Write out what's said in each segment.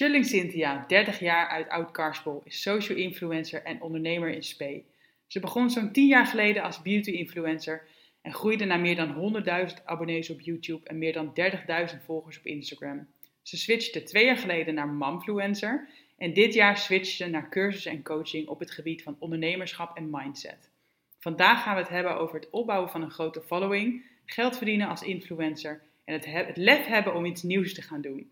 Shilling Cynthia, 30 jaar uit Oud-Karspel, is social influencer en ondernemer in spe. Ze begon zo'n 10 jaar geleden als beauty influencer en groeide naar meer dan 100.000 abonnees op YouTube en meer dan 30.000 volgers op Instagram. Ze switchte twee jaar geleden naar Momfluencer en dit jaar switchte ze naar cursussen en coaching op het gebied van ondernemerschap en mindset. Vandaag gaan we het hebben over het opbouwen van een grote following, geld verdienen als influencer en het, het lef hebben om iets nieuws te gaan doen.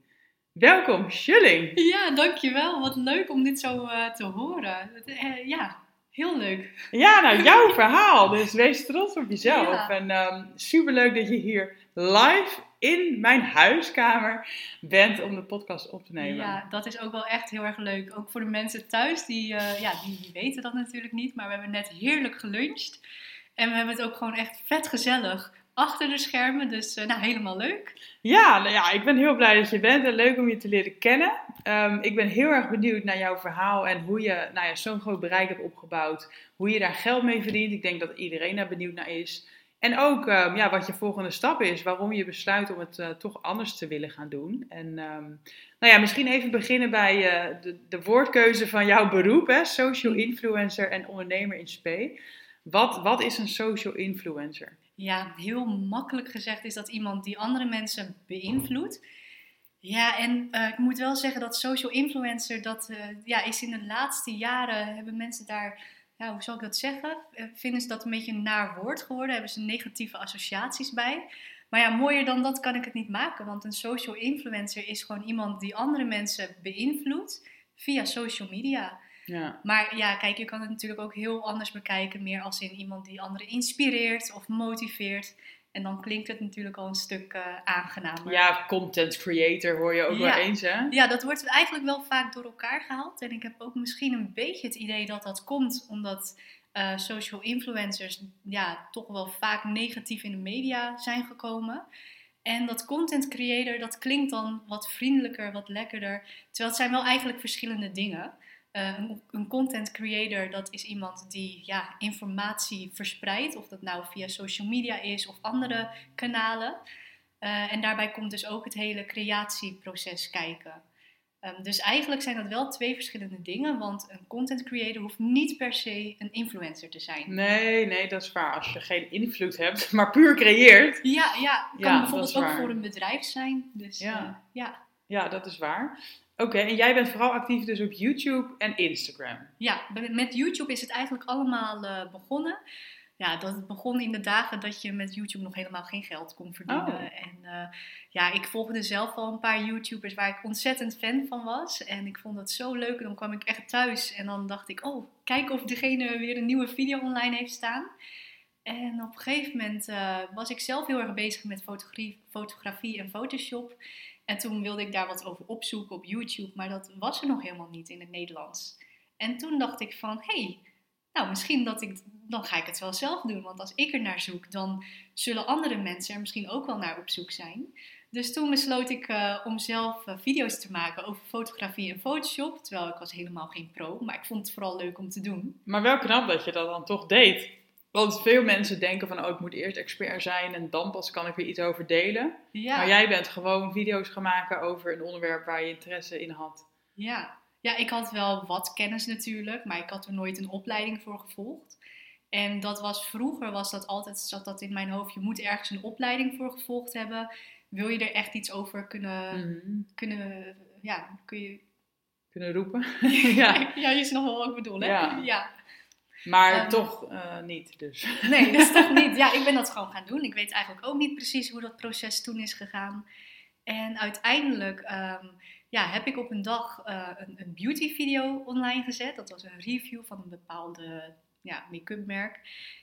Welkom, Shilling! Ja, dankjewel. Wat leuk om dit zo uh, te horen. Uh, ja, heel leuk. Ja, nou, jouw verhaal. Dus wees trots op jezelf. Ja. En um, superleuk dat je hier live in mijn huiskamer bent om de podcast op te nemen. Ja, dat is ook wel echt heel erg leuk. Ook voor de mensen thuis, die, uh, ja, die, die weten dat natuurlijk niet. Maar we hebben net heerlijk geluncht. En we hebben het ook gewoon echt vet gezellig achter de schermen. Dus uh, nou, helemaal leuk. Ja, nou ja, ik ben heel blij dat je bent en leuk om je te leren kennen. Um, ik ben heel erg benieuwd naar jouw verhaal en hoe je nou ja, zo'n groot bereik hebt opgebouwd. Hoe je daar geld mee verdient. Ik denk dat iedereen daar benieuwd naar is. En ook um, ja, wat je volgende stap is. Waarom je besluit om het uh, toch anders te willen gaan doen. En um, nou ja, misschien even beginnen bij uh, de, de, woordkeuze van jouw beroep. Hè? Social influencer en ondernemer in spe. Wat, wat is een social influencer? Ja, heel makkelijk gezegd is dat iemand die andere mensen beïnvloedt. Ja, en uh, ik moet wel zeggen dat social influencer, dat uh, ja, is in de laatste jaren, hebben mensen daar, ja, hoe zal ik dat zeggen? Uh, vinden ze dat een beetje een naar woord geworden? Hebben ze negatieve associaties bij? Maar ja, mooier dan dat kan ik het niet maken, want een social influencer is gewoon iemand die andere mensen beïnvloedt via social media. Ja. Maar ja, kijk, je kan het natuurlijk ook heel anders bekijken. Meer als in iemand die anderen inspireert of motiveert. En dan klinkt het natuurlijk al een stuk uh, aangenamer. Ja, content creator hoor je ook ja. wel eens, hè? Ja, dat wordt eigenlijk wel vaak door elkaar gehaald. En ik heb ook misschien een beetje het idee dat dat komt omdat uh, social influencers ja, toch wel vaak negatief in de media zijn gekomen. En dat content creator, dat klinkt dan wat vriendelijker, wat lekkerder. Terwijl het zijn wel eigenlijk verschillende dingen. Uh, een, een, content creator, dat is iemand die ja, informatie verspreidt, of dat nou via social media is of andere kanalen. Uh, en daarbij komt dus ook het hele creatieproces kijken. Um, dus eigenlijk zijn dat wel twee verschillende dingen, want een content creator hoeft niet per se een influencer te zijn. Nee, nee, dat is waar. Als je geen invloed hebt, maar puur creëert. Ja, ja kan ja, bijvoorbeeld ook voor een bedrijf zijn. Dus, ja. Uh, ja. ja, dat is waar. Oké, okay, en jij bent vooral actief dus op YouTube en Instagram. Ja, met YouTube is het eigenlijk allemaal uh, begonnen. Ja, dat begon in de dagen dat je met YouTube nog helemaal geen geld kon verdienen. Oh. En uh, ja, ik volgde zelf al een paar YouTubers waar ik ontzettend fan van was. En ik vond dat zo leuk. En dan kwam ik echt thuis en dan dacht ik, oh, kijk of degene weer een nieuwe video online heeft staan. En op een gegeven moment uh, was ik zelf heel erg bezig met fotografie, fotografie en Photoshop. En toen wilde ik daar wat over opzoeken op YouTube, maar dat was er nog helemaal niet in het Nederlands. En toen dacht ik van, hé, hey, nou misschien dat ik, dan ga ik het wel zelf doen. Want als ik er naar zoek, dan zullen andere mensen er misschien ook wel naar op zoek zijn. Dus toen besloot ik uh, om zelf uh, video's te maken over fotografie en Photoshop. Terwijl ik was helemaal geen pro, maar ik vond het vooral leuk om te doen. Maar wel knap dat je dat dan toch deed. Want veel mensen denken van, oh, ik moet eerst expert zijn en dan pas kan ik weer iets over delen. Ja. Maar jij bent gewoon video's gaan maken over een onderwerp waar je interesse in had. Ja. ja, ik had wel wat kennis natuurlijk, maar ik had er nooit een opleiding voor gevolgd. En dat was vroeger, was dat altijd, zat dat in mijn hoofd, je moet ergens een opleiding voor gevolgd hebben. Wil je er echt iets over kunnen, Mhm. kunnen ja, kun je... Kunnen roepen. ja. ja, je snapt wel wat ik bedoel, hè? Ja. ja. Maar Ehm, toch eh, niet, dus. Nee, dat is toch niet. Ja, ik ben dat gewoon gaan doen. Ik weet eigenlijk ook niet precies hoe dat proces toen is gegaan. En uiteindelijk ehm, ja, heb ik op een dag eh, een, een beauty video online gezet. Dat was een review van een bepaalde ja, make-up merk.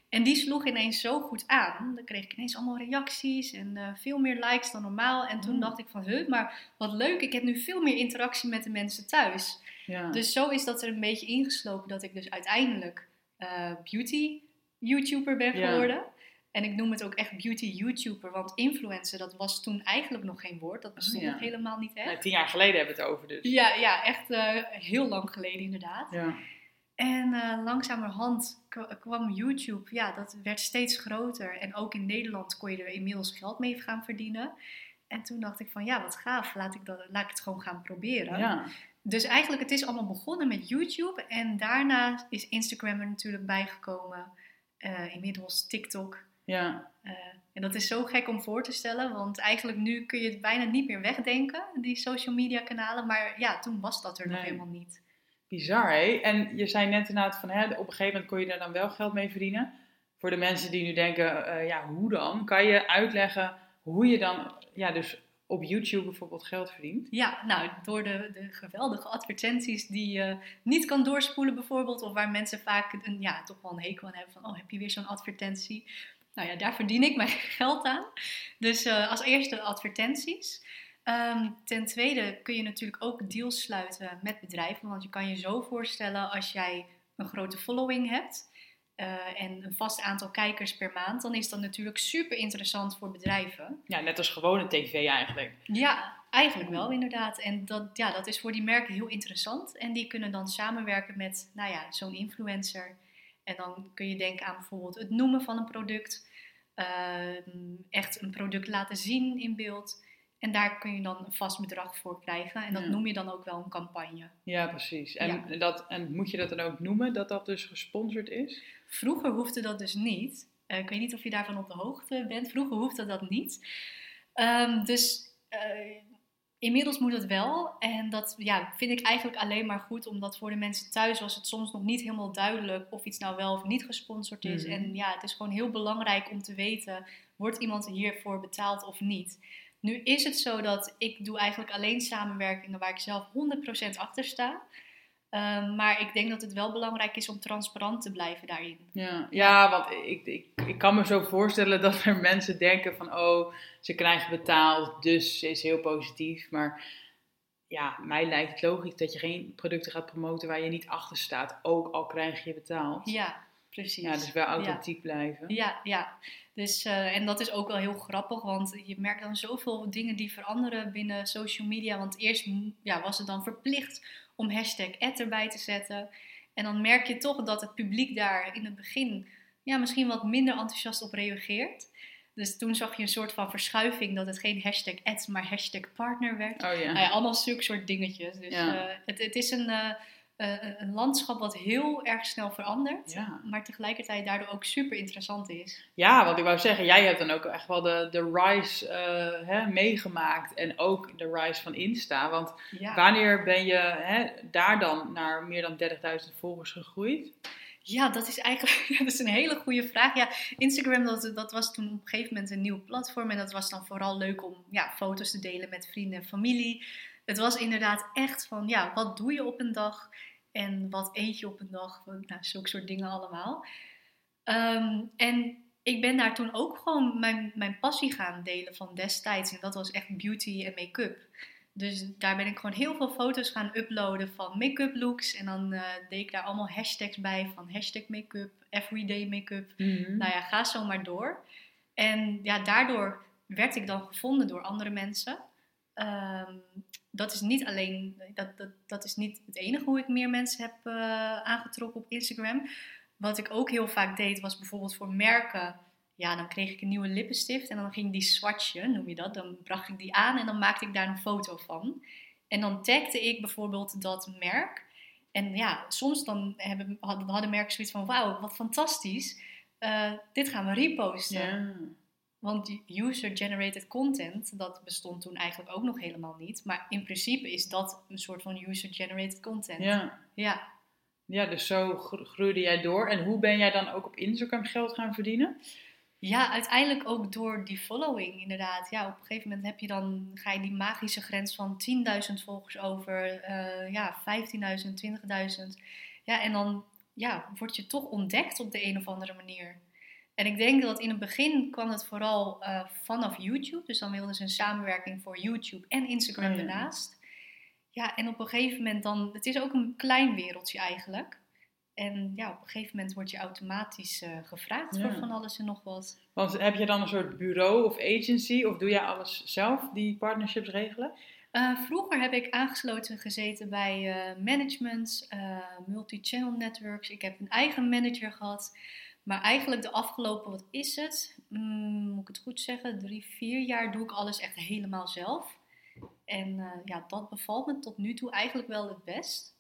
En die sloeg ineens zo goed aan. Dan kreeg ik ineens allemaal reacties en eh, veel meer likes dan normaal. En toen Mm. dacht ik van, huh, maar wat leuk, ik heb nu veel meer interactie met de mensen thuis. Ja. Dus zo is dat er een beetje ingeslopen dat ik dus uiteindelijk eh, beauty YouTuber ben Ja. geworden. En ik noem het ook echt beauty YouTuber, want influencer, dat was toen eigenlijk nog geen woord. Dat bestond Oh, ja. nog helemaal niet echt. Nee, tien jaar geleden hebben we het over dus. Ja, ja, echt eh, heel lang geleden inderdaad. Ja. En eh, langzamerhand kwam YouTube, ja, dat werd steeds groter. En ook in Nederland kon je er inmiddels geld mee gaan verdienen. En toen dacht ik van, ja, wat gaaf, laat ik, dat, laat ik het gewoon gaan proberen. Ja. Dus eigenlijk, het is allemaal begonnen met YouTube. En daarna is Instagram er natuurlijk bijgekomen. Eh, inmiddels TikTok. Ja. Eh, en dat is zo gek om voor te stellen, want eigenlijk nu kun je het bijna niet meer wegdenken, die social media kanalen. Maar ja, toen was dat er nog helemaal niet. Bizar, hè? En je zei net inderdaad van, hè, op een gegeven moment kon je daar dan wel geld mee verdienen. Voor de mensen die nu denken, eh, ja, hoe dan? Kan je uitleggen hoe je dan, ja, dus op YouTube bijvoorbeeld geld verdient? Ja, nou, door de, de geweldige advertenties die je niet kan doorspoelen bijvoorbeeld, of waar mensen vaak een, ja, toch wel een hekel aan hebben van, oh, heb je weer zo'n advertentie? Nou ja, daar verdien ik mijn geld aan. Dus eh, als eerste advertenties. Ehm, ten tweede kun je natuurlijk ook deals sluiten met bedrijven, want je kan je zo voorstellen als jij een grote following hebt eh, en een vast aantal kijkers per maand, dan is dat natuurlijk super interessant voor bedrijven. Ja, net als gewone tv eigenlijk. Ja, eigenlijk wel inderdaad. En dat, ja, dat is voor die merken heel interessant. En die kunnen dan samenwerken met nou ja, zo'n influencer. En dan kun je denken aan bijvoorbeeld het noemen van een product. ehm, echt een product laten zien in beeld. En daar kun je dan een vast bedrag voor krijgen. En dat Ja. noem je dan ook wel een campagne. Ja, precies. En, Ja. dat, en moet je dat dan ook noemen, dat dat dus gesponsord is? Vroeger hoefde dat dus niet. Eh, ik weet niet of je daarvan op de hoogte bent. Vroeger hoefde dat niet. Ehm, dus eh, inmiddels moet het wel. En dat ja, vind ik eigenlijk alleen maar goed, omdat voor de mensen thuis was het soms nog niet helemaal duidelijk of iets nou wel of niet gesponsord is. Mhm. En ja, het is gewoon heel belangrijk om te weten, wordt iemand hiervoor betaald of niet? Nu is het zo dat ik doe eigenlijk alleen samenwerkingen waar ik zelf 100% achter sta. Ehm, maar ik denk dat het wel belangrijk is om transparant te blijven daarin. Ja, ja want ik, ik, ik kan me zo voorstellen dat er mensen denken van, oh, ze krijgen betaald, dus ze is heel positief. Maar ja, mij lijkt het logisch dat je geen producten gaat promoten waar je niet achter staat, ook al krijg je betaald. Ja, precies. Ja, dus wel authentiek blijven. Ja, ja. Dus, eh, en dat is ook wel heel grappig, want je merkt dan zoveel dingen die veranderen binnen social media. Want eerst ja, was het dan verplicht om hashtag ad erbij te zetten. En dan merk je toch dat het publiek daar in het begin ja, misschien wat minder enthousiast op reageert. Dus toen zag je een soort van verschuiving dat het geen hashtag ad, maar hashtag partner werd. Oh ja. Nou ja, allemaal zulke soort dingetjes. Dus Ja. eh, het, het is een, eh, eh, een landschap wat heel erg snel verandert. Ja. Maar tegelijkertijd daardoor ook super interessant is. Ja, want ik wou zeggen, jij hebt dan ook echt wel de, de rise eh, hè, meegemaakt en ook de rise van Insta. Want Ja, wanneer ben je hè, daar dan naar meer dan 30.000 volgers gegroeid? ja dat is eigenlijk dat is een hele goede vraag. Ja, Instagram dat, dat was toen op een gegeven moment een nieuw platform. En dat was dan vooral leuk om ja, foto's te delen met vrienden en familie. Het was inderdaad echt van, ja, wat doe je op een dag? En wat eet je op een dag? Nou, zulke soort dingen allemaal. Ehm, en ik ben daar toen ook gewoon mijn, mijn passie gaan delen van destijds. En dat was echt beauty en make-up. Dus daar ben ik gewoon heel veel foto's gaan uploaden van make-up looks. En dan eh, deed ik daar allemaal hashtags bij van hashtag make-up, everyday make-up. Nou ja, ga zo maar door. En ja, daardoor werd ik dan gevonden door andere mensen. Ehm, dat is niet alleen, dat, dat, dat is niet het enige hoe ik meer mensen heb eh, aangetrokken op Instagram. Wat ik ook heel vaak deed, was bijvoorbeeld voor merken. Ja, dan kreeg ik een nieuwe lippenstift en dan ging die swatchen, noem je dat. Dan bracht ik die aan en dan maakte ik daar een foto van. En dan tagde ik bijvoorbeeld dat merk. En ja, soms dan hebben, hadden, merken zoiets van, wauw, wat fantastisch. Eh, dit gaan we reposten. Ja. Want user-generated content, dat bestond toen eigenlijk ook nog helemaal niet. Maar in principe is dat een soort van user-generated content. Ja. Ja. ja, dus zo gro- groeide jij door. En hoe ben jij dan ook op Instagram geld gaan verdienen? Ja, uiteindelijk ook door die following inderdaad. Ja, op een gegeven moment heb je dan, ga je die magische grens van 10.000 volgers over, eh, ja, 15.000, 20.000. Ja, en dan ja, word je toch ontdekt op de een of andere manier. En ik denk dat in het begin kwam het vooral eh, vanaf YouTube. Dus dan wilden ze een samenwerking voor YouTube en Instagram Oh ja. daarnaast. Ja, en op een gegeven moment dan, het is ook een klein wereldje eigenlijk. En ja, op een gegeven moment word je automatisch eh, gevraagd voor van alles en nog wat. Want heb je dan een soort bureau of agency? Of doe jij alles zelf, die partnerships regelen? Eh, vroeger heb ik aangesloten gezeten bij eh management, eh, multi-channel networks. Ik heb een eigen manager gehad. Maar eigenlijk de afgelopen, wat is het? Mm, moet ik het goed zeggen? Drie, vier jaar doe ik alles echt helemaal zelf. En eh, ja, dat bevalt me tot nu toe eigenlijk wel het best.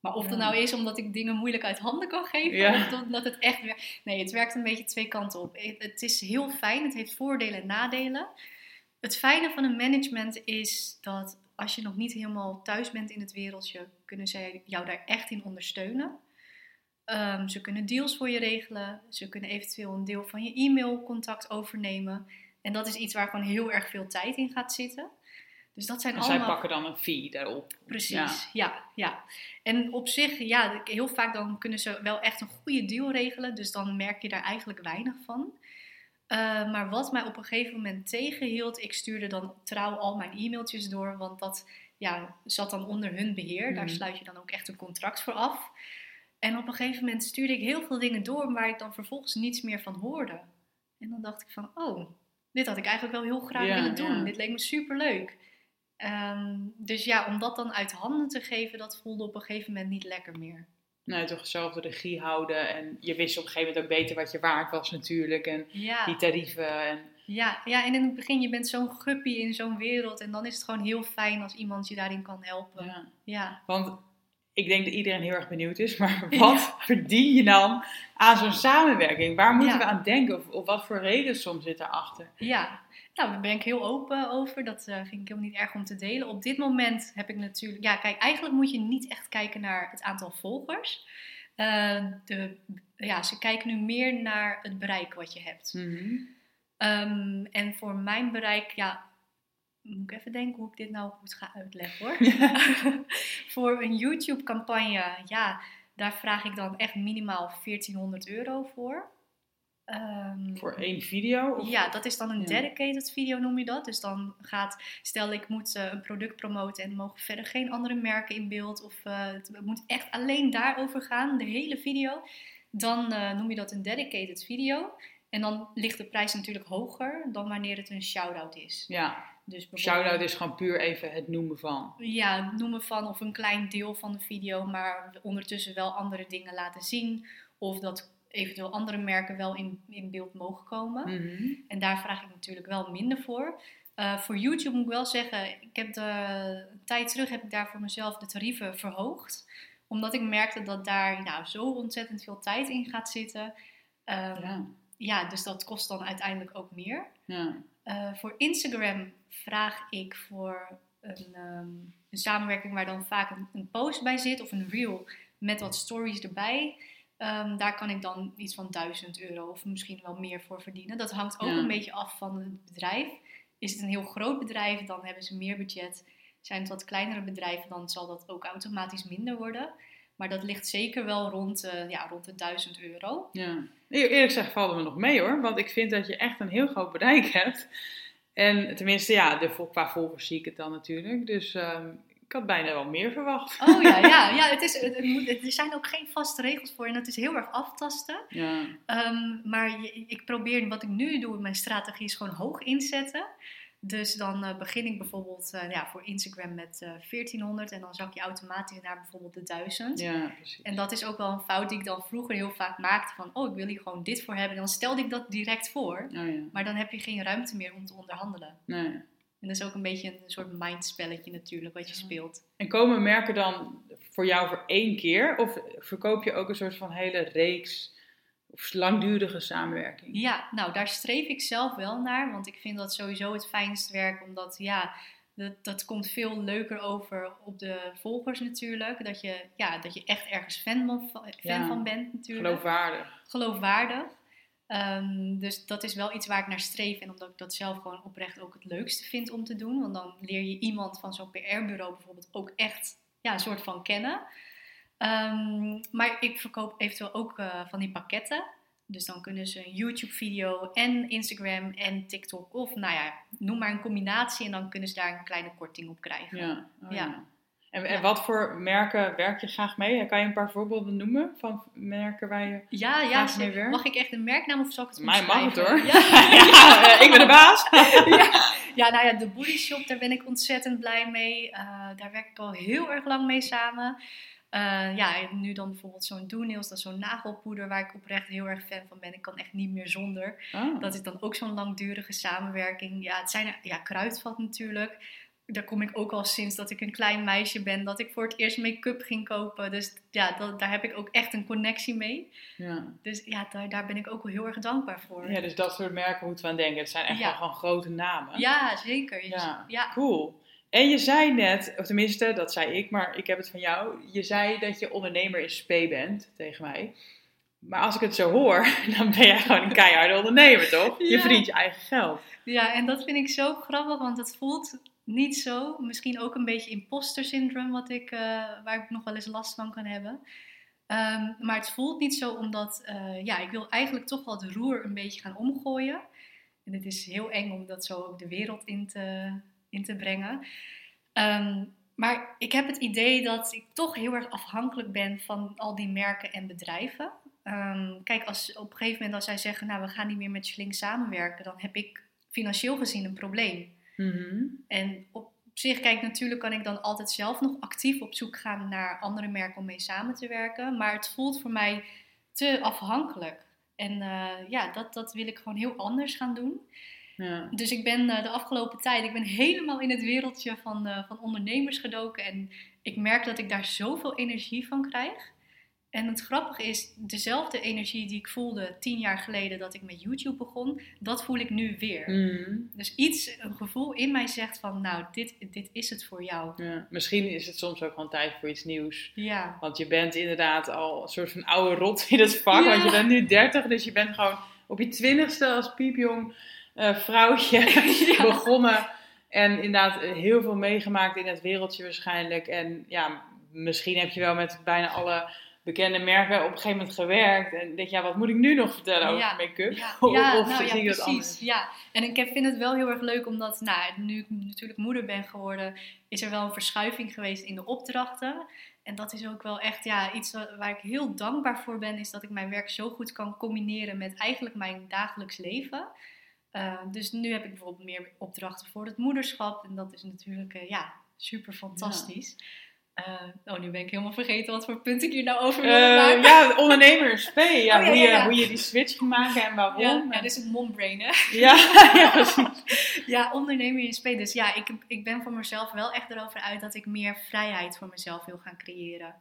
Maar of dat nou is omdat ik dingen moeilijk uit handen kan geven, Ja. of omdat het echt werkt. Nee, het werkt een beetje twee kanten op. Het, het is heel fijn, het heeft voordelen en nadelen. Het fijne van een management is dat als je nog niet helemaal thuis bent in het wereldje, kunnen zij jou daar echt in ondersteunen. Ehm, ze kunnen deals voor je regelen. Ze kunnen eventueel een deel van je e-mailcontact overnemen. En dat is iets waar gewoon heel erg veel tijd in gaat zitten. Dus dat zijn En zij allemaal... pakken dan een fee daarop. Precies, Ja. ja. ja, En op zich, ja, heel vaak dan kunnen ze wel echt een goede deal regelen. Dus dan merk je daar eigenlijk weinig van. Eh, maar wat mij op een gegeven moment tegenhield, ik stuurde dan trouw al mijn e-mailtjes door, want dat ja, zat dan onder hun beheer. Daar Mhm. sluit je dan ook echt een contract voor af. En op een gegeven moment stuurde ik heel veel dingen door waar ik dan vervolgens niets meer van hoorde. En dan dacht ik van, oh, dit had ik eigenlijk wel heel graag Ja, willen doen. ja. Dit leek me super leuk. dus ja, om dat dan uit handen te geven, dat voelde op een gegeven moment niet lekker meer. Nee, toch zelf de regie houden. En je wist op een gegeven moment ook beter wat je waard was natuurlijk. En Ja, die tarieven. En, ja, ja, en in het begin, je bent zo'n guppy in zo'n wereld. En dan is het gewoon heel fijn als iemand je daarin kan helpen. ja. Ja, Want ik denk dat iedereen heel erg benieuwd is. Maar wat verdien je dan aan zo'n samenwerking? Waar moeten Ja. we aan denken? Of, of wat voor reden soms zit daarachter? ja. Nou, daar ben ik heel open over. Dat eh, vind ik helemaal niet erg om te delen. Op dit moment heb ik natuurlijk... Ja, kijk, eigenlijk moet je niet echt kijken naar het aantal volgers. Eh, de, ja, ze kijken nu meer naar het bereik wat je hebt. Mhm. Ehm, en voor mijn bereik, ja, moet ik even denken hoe ik dit nou goed ga uitleggen hoor. voor een YouTube-campagne, ja, daar vraag ik dan echt minimaal 1400 euro voor. Ehm, Voor één video? Of? ja, dat is dan een Ja. dedicated video noem je dat. Dus dan gaat, stel ik moet eh, een product promoten en er mogen verder geen andere merken in beeld. Of eh, het moet echt alleen daarover gaan, de hele video. Dan eh, noem je dat een dedicated video. En dan ligt de prijs natuurlijk hoger dan wanneer het een shout-out is. Ja, Dus shout-out is gewoon puur even het noemen van. Ja, noemen van of een klein deel van de video, maar ondertussen wel andere dingen laten zien. Of dat eventueel andere merken wel in, in beeld mogen komen. Mhm. En daar vraag ik natuurlijk wel minder voor. Eh, voor YouTube moet ik wel zeggen, ik heb de, een tijd terug heb ik daar voor mezelf de tarieven verhoogd. Omdat ik merkte dat daar nou, zo ontzettend veel tijd in gaat zitten. Ehm, ja. Ja, dus dat kost dan uiteindelijk ook meer. ja. Eh, voor Instagram vraag ik voor een, ehm, een samenwerking waar dan vaak een, een post bij zit of een reel met wat stories erbij. Ehm, daar kan ik dan iets van 1000 euro of misschien wel meer voor verdienen. Dat hangt ook Ja. een beetje af van het bedrijf. Is het een heel groot bedrijf, dan hebben ze meer budget. Zijn het wat kleinere bedrijven, dan zal dat ook automatisch minder worden. Maar dat ligt zeker wel rond, eh, ja, rond de 1000 euro. Ja. Eer- Eerlijk gezegd vallen we nog mee hoor. Want ik vind dat je echt een heel groot bereik hebt. En tenminste, ja, de, qua volgers zie ik het dan natuurlijk. Dus ehm, ik had bijna wel meer verwacht. Oh ja, ja, ja het is, het moet, er zijn ook geen vaste regels voor en het is heel erg aftasten. Ja, Ehm, maar je- ik probeer, wat ik nu doe, mijn strategie is gewoon hoog inzetten. Dus dan eh, begin ik bijvoorbeeld eh, ja, voor Instagram met eh 1400 en dan zak je automatisch naar bijvoorbeeld de 1000. ja precies. En dat is ook wel een fout die ik dan vroeger heel vaak maakte van, oh ik wil hier gewoon dit voor hebben. En dan stelde ik dat direct voor, Oh ja, maar dan heb je geen ruimte meer om te onderhandelen. nee. En dat is ook een beetje een soort mindspelletje natuurlijk wat je Ja. speelt. En komen merken dan voor jou voor één keer? Of verkoop je ook een soort van hele reeks of langdurige samenwerking? Ja, nou daar streef ik zelf wel naar, want ik vind dat sowieso het fijnst werk, omdat ja, dat, dat komt veel leuker over op de volgers natuurlijk. Dat je, ja, dat je echt ergens fan van, fan Ja, van bent natuurlijk. Geloofwaardig. Geloofwaardig. Ehm, dus dat is wel iets waar ik naar streef en omdat ik dat zelf gewoon oprecht ook het leukste vind om te doen. Want dan leer je iemand van zo'n PR-bureau bijvoorbeeld ook echt ja, een soort van kennen. Ehm, maar ik verkoop eventueel ook eh, van die pakketten. Dus dan kunnen ze een YouTube-video en Instagram en TikTok of nou ja, noem maar een combinatie. En dan kunnen ze daar een kleine korting op krijgen. Ja. Oh, Ja. ja. En, en Ja. wat voor merken werk je graag mee? Kan je een paar voorbeelden noemen van merken waar je... Ja, ja. Mee werkt? Mag ik echt een merknaam of zal ik het Mij mag het hoor. Ja, eh, ik ben de baas. Ja, nou ja, de Body Shop, daar ben ik ontzettend blij mee. Eh, daar werk ik al heel erg lang mee samen. Eh, ja, nu dan bijvoorbeeld zo'n Donails, dat is zo'n nagelpoeder waar ik oprecht heel erg fan van ben. Ik kan echt niet meer zonder. Oh. Dat is dan ook zo'n langdurige samenwerking. Ja, het zijn er- ja, kruidvat natuurlijk. Daar kom ik ook al sinds dat ik een klein meisje ben, dat ik voor het eerst make-up ging kopen. Dus ja, dat, daar heb ik ook echt een connectie mee. Ja. Dus ja, daar, daar ben ik ook wel heel erg dankbaar voor. ja, dus dat soort merken moeten we aan denken. Het zijn echt Ja. wel gewoon grote namen. Ja, zeker. Ja. ja. Cool. En je zei net, of tenminste, dat zei ik, maar ik heb het van jou. Je zei dat je ondernemer in spe bent tegen mij. Maar als ik het zo hoor, dan ben jij gewoon een keiharde ondernemer, toch? Je Ja. verdient je eigen geld. Ja, en dat vind ik zo grappig, want het voelt niet zo. Misschien ook een beetje imposter syndrome, wat ik, eh, waar ik nog wel eens last van kan hebben. Ehm, maar het voelt niet zo, omdat eh, ja, ik wil eigenlijk toch wel het roer een beetje gaan omgooien. En het is heel eng om dat zo ook de wereld in te, in te brengen. Ehm, maar ik heb het idee dat ik toch heel erg afhankelijk ben van al die merken en bedrijven. Ehm, kijk, als, op een gegeven moment als zij zeggen, nou we gaan niet meer met Schling samenwerken, dan heb ik financieel gezien een probleem. Mhm. En op zich, kijk, natuurlijk kan ik dan altijd zelf nog actief op zoek gaan naar andere merken om mee samen te werken. Maar het voelt voor mij te afhankelijk. En eh, ja, dat, dat wil ik gewoon heel anders gaan doen. Ja. Dus ik ben eh, de afgelopen tijd, ik ben helemaal in het wereldje van, eh, van ondernemers gedoken. En ik merk dat ik daar zoveel energie van krijg. En het grappige is, dezelfde energie die ik voelde tien jaar geleden dat ik met YouTube begon, dat voel ik nu weer. Mhm. Dus iets, een gevoel in mij zegt van, nou, dit, dit is het voor jou. Ja. Misschien is het soms ook gewoon tijd voor iets nieuws. Ja, Want je bent inderdaad al een soort van oude rot in het vak. Ja. Want je bent nu 30, dus je bent gewoon op je twintigste als piepjong eh, vrouwtje Ja. begonnen. En inderdaad eh, heel veel meegemaakt in het wereldje waarschijnlijk. En ja, misschien heb je wel met bijna alle bekende merken op een gegeven moment gewerkt. En denk je, ja, wat moet ik nu nog vertellen over Ja. make-up? ja, Of- ja, of nou zie precies. anders? Ja, en ik heb- vind het wel heel erg leuk omdat, nou, nu ik natuurlijk moeder ben geworden, is er wel een verschuiving geweest in de opdrachten. En dat is ook wel echt ja, iets wa- waar ik heel dankbaar voor ben, is dat ik mijn werk zo goed kan combineren met eigenlijk mijn dagelijks leven. Eh, dus nu heb ik bijvoorbeeld meer opdrachten voor het moederschap. En dat is natuurlijk eh, ja, super fantastisch. Eh, oh, nu ben ik helemaal vergeten wat voor punt ik hier nou over wil maken. ja, ondernemer in spe. Ja, Oh, ja, hoe, je, hoe je die switch kan maken en waarom. Ja, ja, dus het mombrain, hè? ja, ja, precies. Ja, ondernemer in spe. Dus ja, ik, ik ben voor mezelf wel echt erover uit dat ik meer vrijheid voor mezelf wil gaan creëren.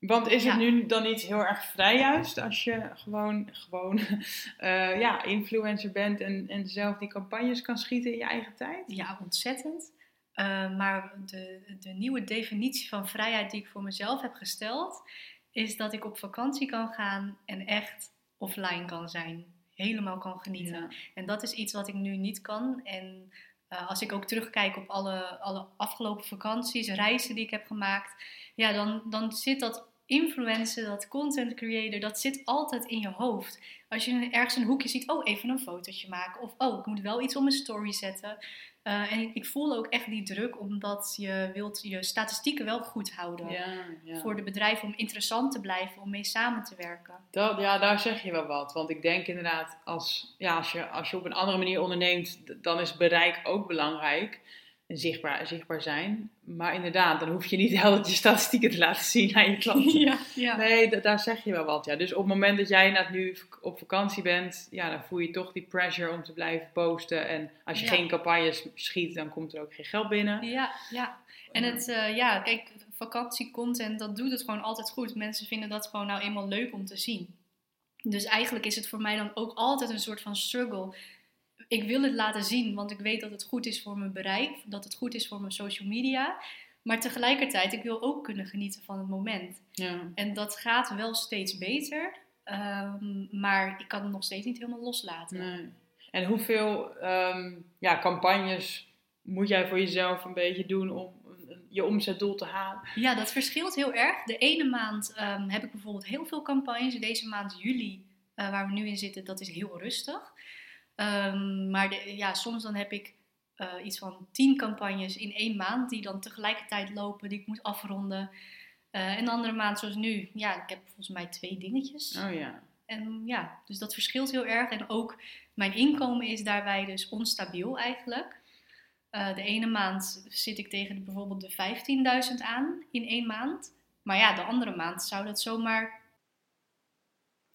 Want is het Ja. nu dan niet heel erg vrij juist als je gewoon, gewoon eh, ja, influencer bent en, en zelf die campagnes kan schieten in je eigen tijd? Ja, ontzettend. Eh, maar de, de nieuwe definitie van vrijheid die ik voor mezelf heb gesteld, is dat ik op vakantie kan gaan en echt offline kan zijn. Helemaal kan genieten. Ja. En dat is iets wat ik nu niet kan. En eh, als ik ook terugkijk op alle, alle afgelopen vakanties, reizen die ik heb gemaakt, ja, dan, dan zit dat influencer, dat content creator, dat zit altijd in je hoofd. Als je ergens een hoekje ziet, oh, even een fotootje maken. Of, oh, ik moet wel iets op mijn story zetten. Eh, en ik voel ook echt die druk, omdat je wilt je statistieken wel goed houden. Ja, ja. Voor de bedrijven om interessant te blijven, om mee samen te werken. Dat, ja, daar zeg je wel wat. Want ik denk inderdaad, als, ja, als, je, als je op een andere manier onderneemt, dan is bereik ook belangrijk. En zichtbaar, zichtbaar zijn. Maar inderdaad, dan hoef je niet altijd je statistieken te laten zien aan je klanten. Ja, ja. Nee, da- daar zeg je wel wat. Ja. Dus op het moment dat jij inderdaad nu op vakantie bent, ja, dan voel je toch die pressure om te blijven posten. En als je Ja. geen campagnes schiet, dan komt er ook geen geld binnen. Ja, ja. En het, eh, ja, kijk, vakantiecontent, dat doet het gewoon altijd goed. Mensen vinden dat gewoon nou eenmaal leuk om te zien. Dus eigenlijk is het voor mij dan ook altijd een soort van struggle. Ik wil het laten zien, want ik weet dat het goed is voor mijn bereik, dat het goed is voor mijn social media. Maar tegelijkertijd, ik wil ook kunnen genieten van het moment. Ja. En dat gaat wel steeds beter, ehm, maar ik kan het nog steeds niet helemaal loslaten. Nee. En hoeveel ehm, ja, campagnes moet jij voor jezelf een beetje doen om je omzetdoel te halen? Ja, dat verschilt heel erg. De ene maand ehm, heb ik bijvoorbeeld heel veel campagnes. Deze maand juli, eh, waar we nu in zitten, dat is heel rustig. Ehm, maar de, ja, soms dan heb ik eh, iets van tien campagnes in één maand die dan tegelijkertijd lopen, die ik moet afronden. Eh, en de andere maand, zoals nu, ja, ik heb volgens mij twee dingetjes. Oh ja. En ja, dus dat verschilt heel erg. En ook mijn inkomen is daarbij dus onstabiel eigenlijk. Eh, de ene maand zit ik tegen bijvoorbeeld de 15.000 aan in één maand. Maar ja, de andere maand zou dat zomaar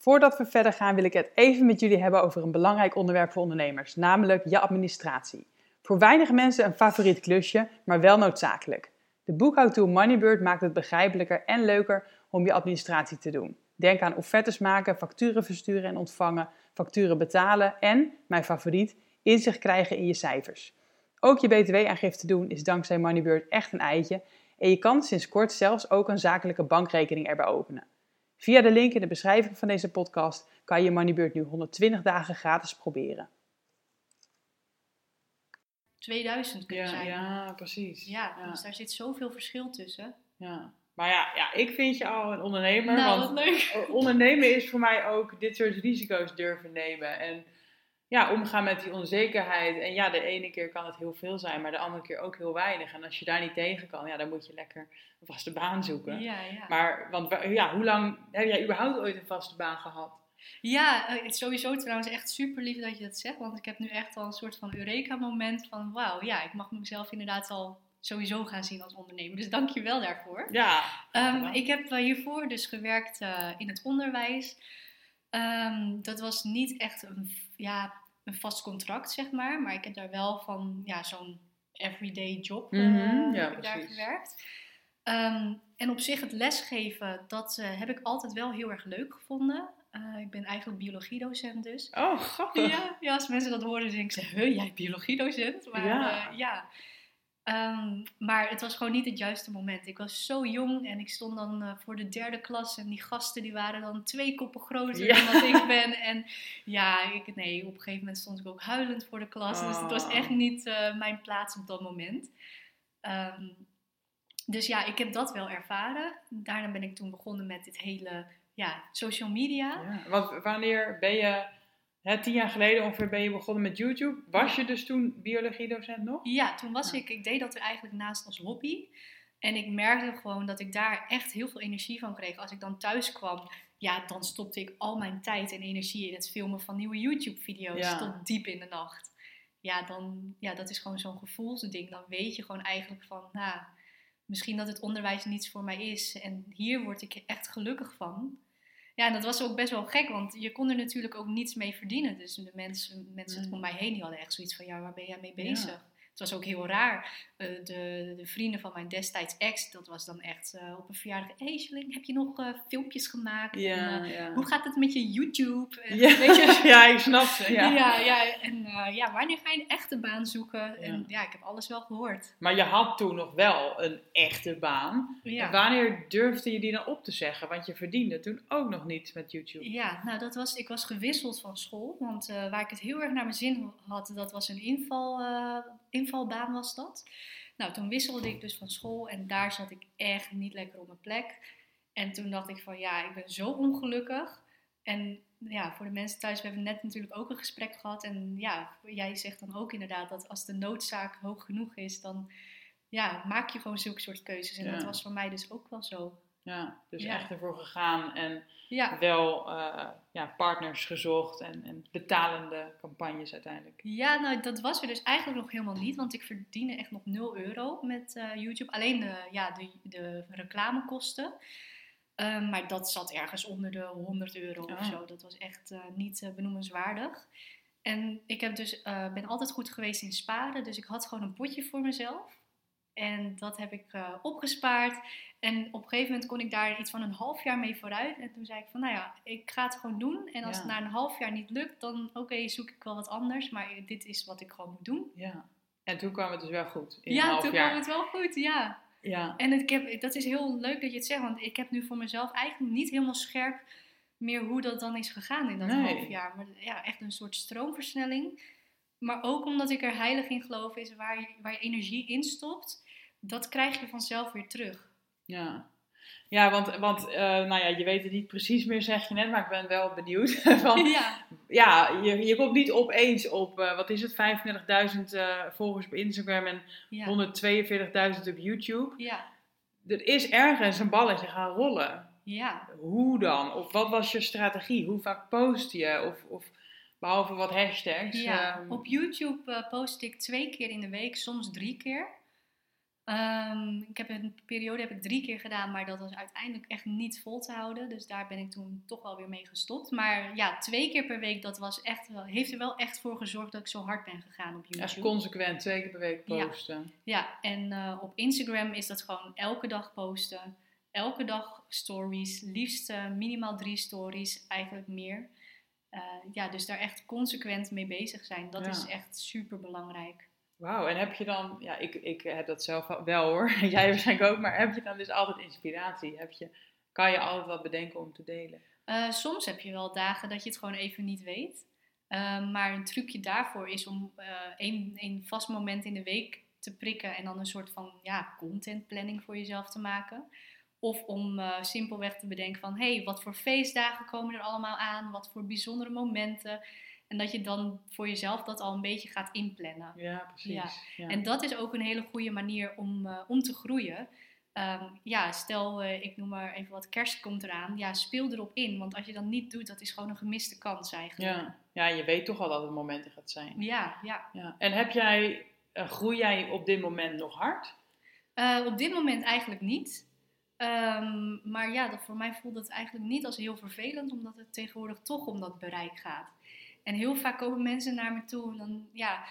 Voordat we verder gaan wil ik het even met jullie hebben over een belangrijk onderwerp voor ondernemers, namelijk je administratie. Voor weinig mensen een favoriet klusje, maar wel noodzakelijk. De boekhoudtool Moneybird maakt het begrijpelijker en leuker om je administratie te doen. Denk aan offertes maken, facturen versturen en ontvangen, facturen betalen en, mijn favoriet, inzicht krijgen in je cijfers. Ook je btw-aangifte doen is dankzij Moneybird echt een eitje en je kan sinds kort zelfs ook een zakelijke bankrekening erbij openen. Via de link in de beschrijving van deze podcast kan je Moneybird nu 120 dagen gratis proberen. 2000 kunnen Ja, zijn. ja precies. Ja, ja. dus daar zit zoveel verschil tussen. ja. Maar ja, ja, ik vind je al een ondernemer. nou, want wat leuk. ondernemen is voor mij ook dit soort risico's durven nemen. En ja, omgaan met die onzekerheid. En ja, de ene keer kan het heel veel zijn, maar de andere keer ook heel weinig. En als je daar niet tegen kan, ja, dan moet je lekker een vaste baan zoeken. Ja, ja. Maar, want wa- ja, hoe lang heb jij überhaupt ooit een vaste baan gehad? Ja, eh, het is sowieso trouwens echt super lief dat je dat zegt. Want ik heb nu echt al een soort van Eureka-moment van wauw, ja, ik mag mezelf inderdaad al sowieso gaan zien als ondernemer. Dus dank je wel daarvoor. Ja. Ehm, ik heb eh, hiervoor dus gewerkt eh, in het onderwijs. Ehm, dat was niet echt een, ja, een vast contract, zeg maar. Maar ik heb daar wel van ja, zo'n everyday job eh, Mhm, ja, heb ik daar gewerkt. Ehm, en op zich het lesgeven, dat eh, heb ik altijd wel heel erg leuk gevonden. Eh, ik ben eigenlijk biologiedocent dus. Oh, grappig. Ja, ja, als mensen dat horen, denken ze, huh, jij biologiedocent? Maar Ja. ja. Ehm, maar het was gewoon niet het juiste moment. Ik was zo jong en ik stond dan eh, voor de derde klas. En die gasten die waren dan twee koppen groter Ja. dan wat ik ben. En ja, ik, nee, op een gegeven moment stond ik ook huilend voor de klas. Dus het was Oh. echt niet eh, mijn plaats op dat moment. Ehm, dus ja, ik heb dat wel ervaren. Daarna ben ik toen begonnen met dit hele ja, social media. Ja, want wanneer ben je, hè, tien jaar geleden ongeveer ben je begonnen met YouTube. Was je dus toen biologiedocent nog? Ja, toen was ik, ik deed dat er eigenlijk naast als hobby. En ik merkte gewoon dat ik daar echt heel veel energie van kreeg. Als ik dan thuis kwam, ja, dan stopte ik al mijn tijd en energie in het filmen van nieuwe YouTube-video's Ja. tot diep in de nacht. Ja, dan, ja, dat is gewoon zo'n gevoelsding. Dan weet je gewoon eigenlijk van, nou, misschien dat het onderwijs niets voor mij is. En hier word ik echt gelukkig van. Ja, en dat was ook best wel gek, want je kon er natuurlijk ook niets mee verdienen. Dus de mensen, mensen Mm. om mij heen die hadden echt zoiets van, ja, waar ben jij mee bezig? Het was ook heel raar. Eh, de, de vrienden van mijn destijds ex, dat was dan echt eh, op een verjaardag. Hey, heb je nog eh, filmpjes gemaakt? En, ja. hoe gaat het met je YouTube? En, Ja, weet je, ja, ik snap ze. Ja. ja. ja, en ja, wanneer ga je een echte baan zoeken? En ja, ik heb alles wel gehoord. Maar je had toen nog wel een echte baan. En wanneer durfde je die dan op te zeggen? Want je verdiende toen ook nog niets met YouTube. Ja, nou dat was, ik was gewisseld van school. Want waar ik het heel erg naar mijn zin had, dat was een inval, invalbaan was dat. Nou, toen wisselde ik dus van school en daar zat ik echt niet lekker op mijn plek. En toen dacht ik van ja, ik ben zo ongelukkig. En ja, voor de mensen thuis, we hebben net natuurlijk ook een gesprek gehad. En ja, jij zegt dan ook inderdaad dat als de noodzaak hoog genoeg is, dan ja, maak je gewoon zulke soort keuzes. En Ja. dat was voor mij dus ook wel zo. Ja, dus Ja. echt ervoor gegaan en Ja, wel eh, ja, partners gezocht en, en betalende campagnes uiteindelijk. Ja, nou dat was er dus eigenlijk nog helemaal niet, want ik verdiende echt nog 0 euro met eh, YouTube. Alleen de, ja, de, de reclamekosten. Ehm, maar dat zat ergens onder de 100 euro of Oh. zo. Dat was echt eh, niet benoemenswaardig. En ik heb dus, ben altijd goed geweest in sparen, dus ik had gewoon een potje voor mezelf. En dat heb ik eh, opgespaard. En op een gegeven moment kon ik daar iets van een half jaar mee vooruit. En toen zei ik van, nou ja, ik ga het gewoon doen. En als Ja. het na een half jaar niet lukt, dan oké, zoek ik wel wat anders. Maar dit is wat ik gewoon moet doen. Ja. En toen kwam het dus wel goed. In een ja, half toen jaar. kwam het wel goed, ja. Ja. En ik heb, dat is heel leuk dat je het zegt, want ik heb nu voor mezelf eigenlijk niet helemaal scherp meer hoe dat dan is gegaan in dat Nee. half jaar. Maar ja, echt een soort stroomversnelling. Maar ook omdat ik er heilig in geloof is waar je, waar je energie in stopt, dat krijg je vanzelf weer terug. Ja. Ja, want, want eh, nou ja, je weet het niet precies meer, zeg je net, maar ik ben wel benieuwd. Van, Ja, ja, je, je komt niet opeens op, eh, wat is het, 35.000 eh, volgers op Instagram en ja, 142.000 op YouTube. ja, Er is ergens een balletje gaan rollen. ja. Hoe dan? Of wat was je strategie? Hoe vaak post je? Of, of behalve wat hashtags? Ja, ehm, op YouTube post ik twee keer in de week, soms drie keer. Ehm, ik heb een periode heb ik drie keer gedaan, maar dat was uiteindelijk echt niet vol te houden. Dus daar ben ik toen toch wel weer mee gestopt. Maar ja, twee keer per week, dat was echt wel, heeft er wel echt voor gezorgd dat ik zo hard ben gegaan op echt YouTube. consequent, twee keer per week Ja. posten. Ja, en eh, op Instagram is dat gewoon elke dag posten. Elke dag stories. Liefst eh, minimaal drie stories, eigenlijk meer. Eh, ja, dus daar echt consequent mee bezig zijn. Dat Ja. is echt super belangrijk. Wauw, en heb je dan, ja, ik, ik heb dat zelf wel hoor, jij waarschijnlijk ook, maar heb je dan dus altijd inspiratie? Heb je, kan je altijd wat bedenken om te delen? Eh, soms heb je wel dagen dat je het gewoon even niet weet. Eh, maar een trucje daarvoor is om eh één, één vast moment in de week te prikken en dan een soort van ja, contentplanning voor jezelf te maken. Of om eh, simpelweg te bedenken van, hé, hey, wat voor feestdagen komen er allemaal aan? Wat voor bijzondere momenten? En dat je dan voor jezelf dat al een beetje gaat inplannen. Ja, precies. Ja. Ja. En dat is ook een hele goede manier om, eh, om te groeien. Ehm, ja, stel, eh, ik noem maar even wat, kerst komt eraan. Ja, speel erop in. Want als je dat niet doet, dat is gewoon een gemiste kans eigenlijk. ja. ja, je weet toch al dat het momenten gaat zijn. ja. ja. Ja. En heb jij, eh, groei jij op dit moment nog hard? Op dit moment eigenlijk niet. Ehm, maar ja, dat, voor mij voelt het eigenlijk niet als heel vervelend, omdat het tegenwoordig toch om dat bereik gaat. En heel vaak komen mensen naar me toe en dan ja,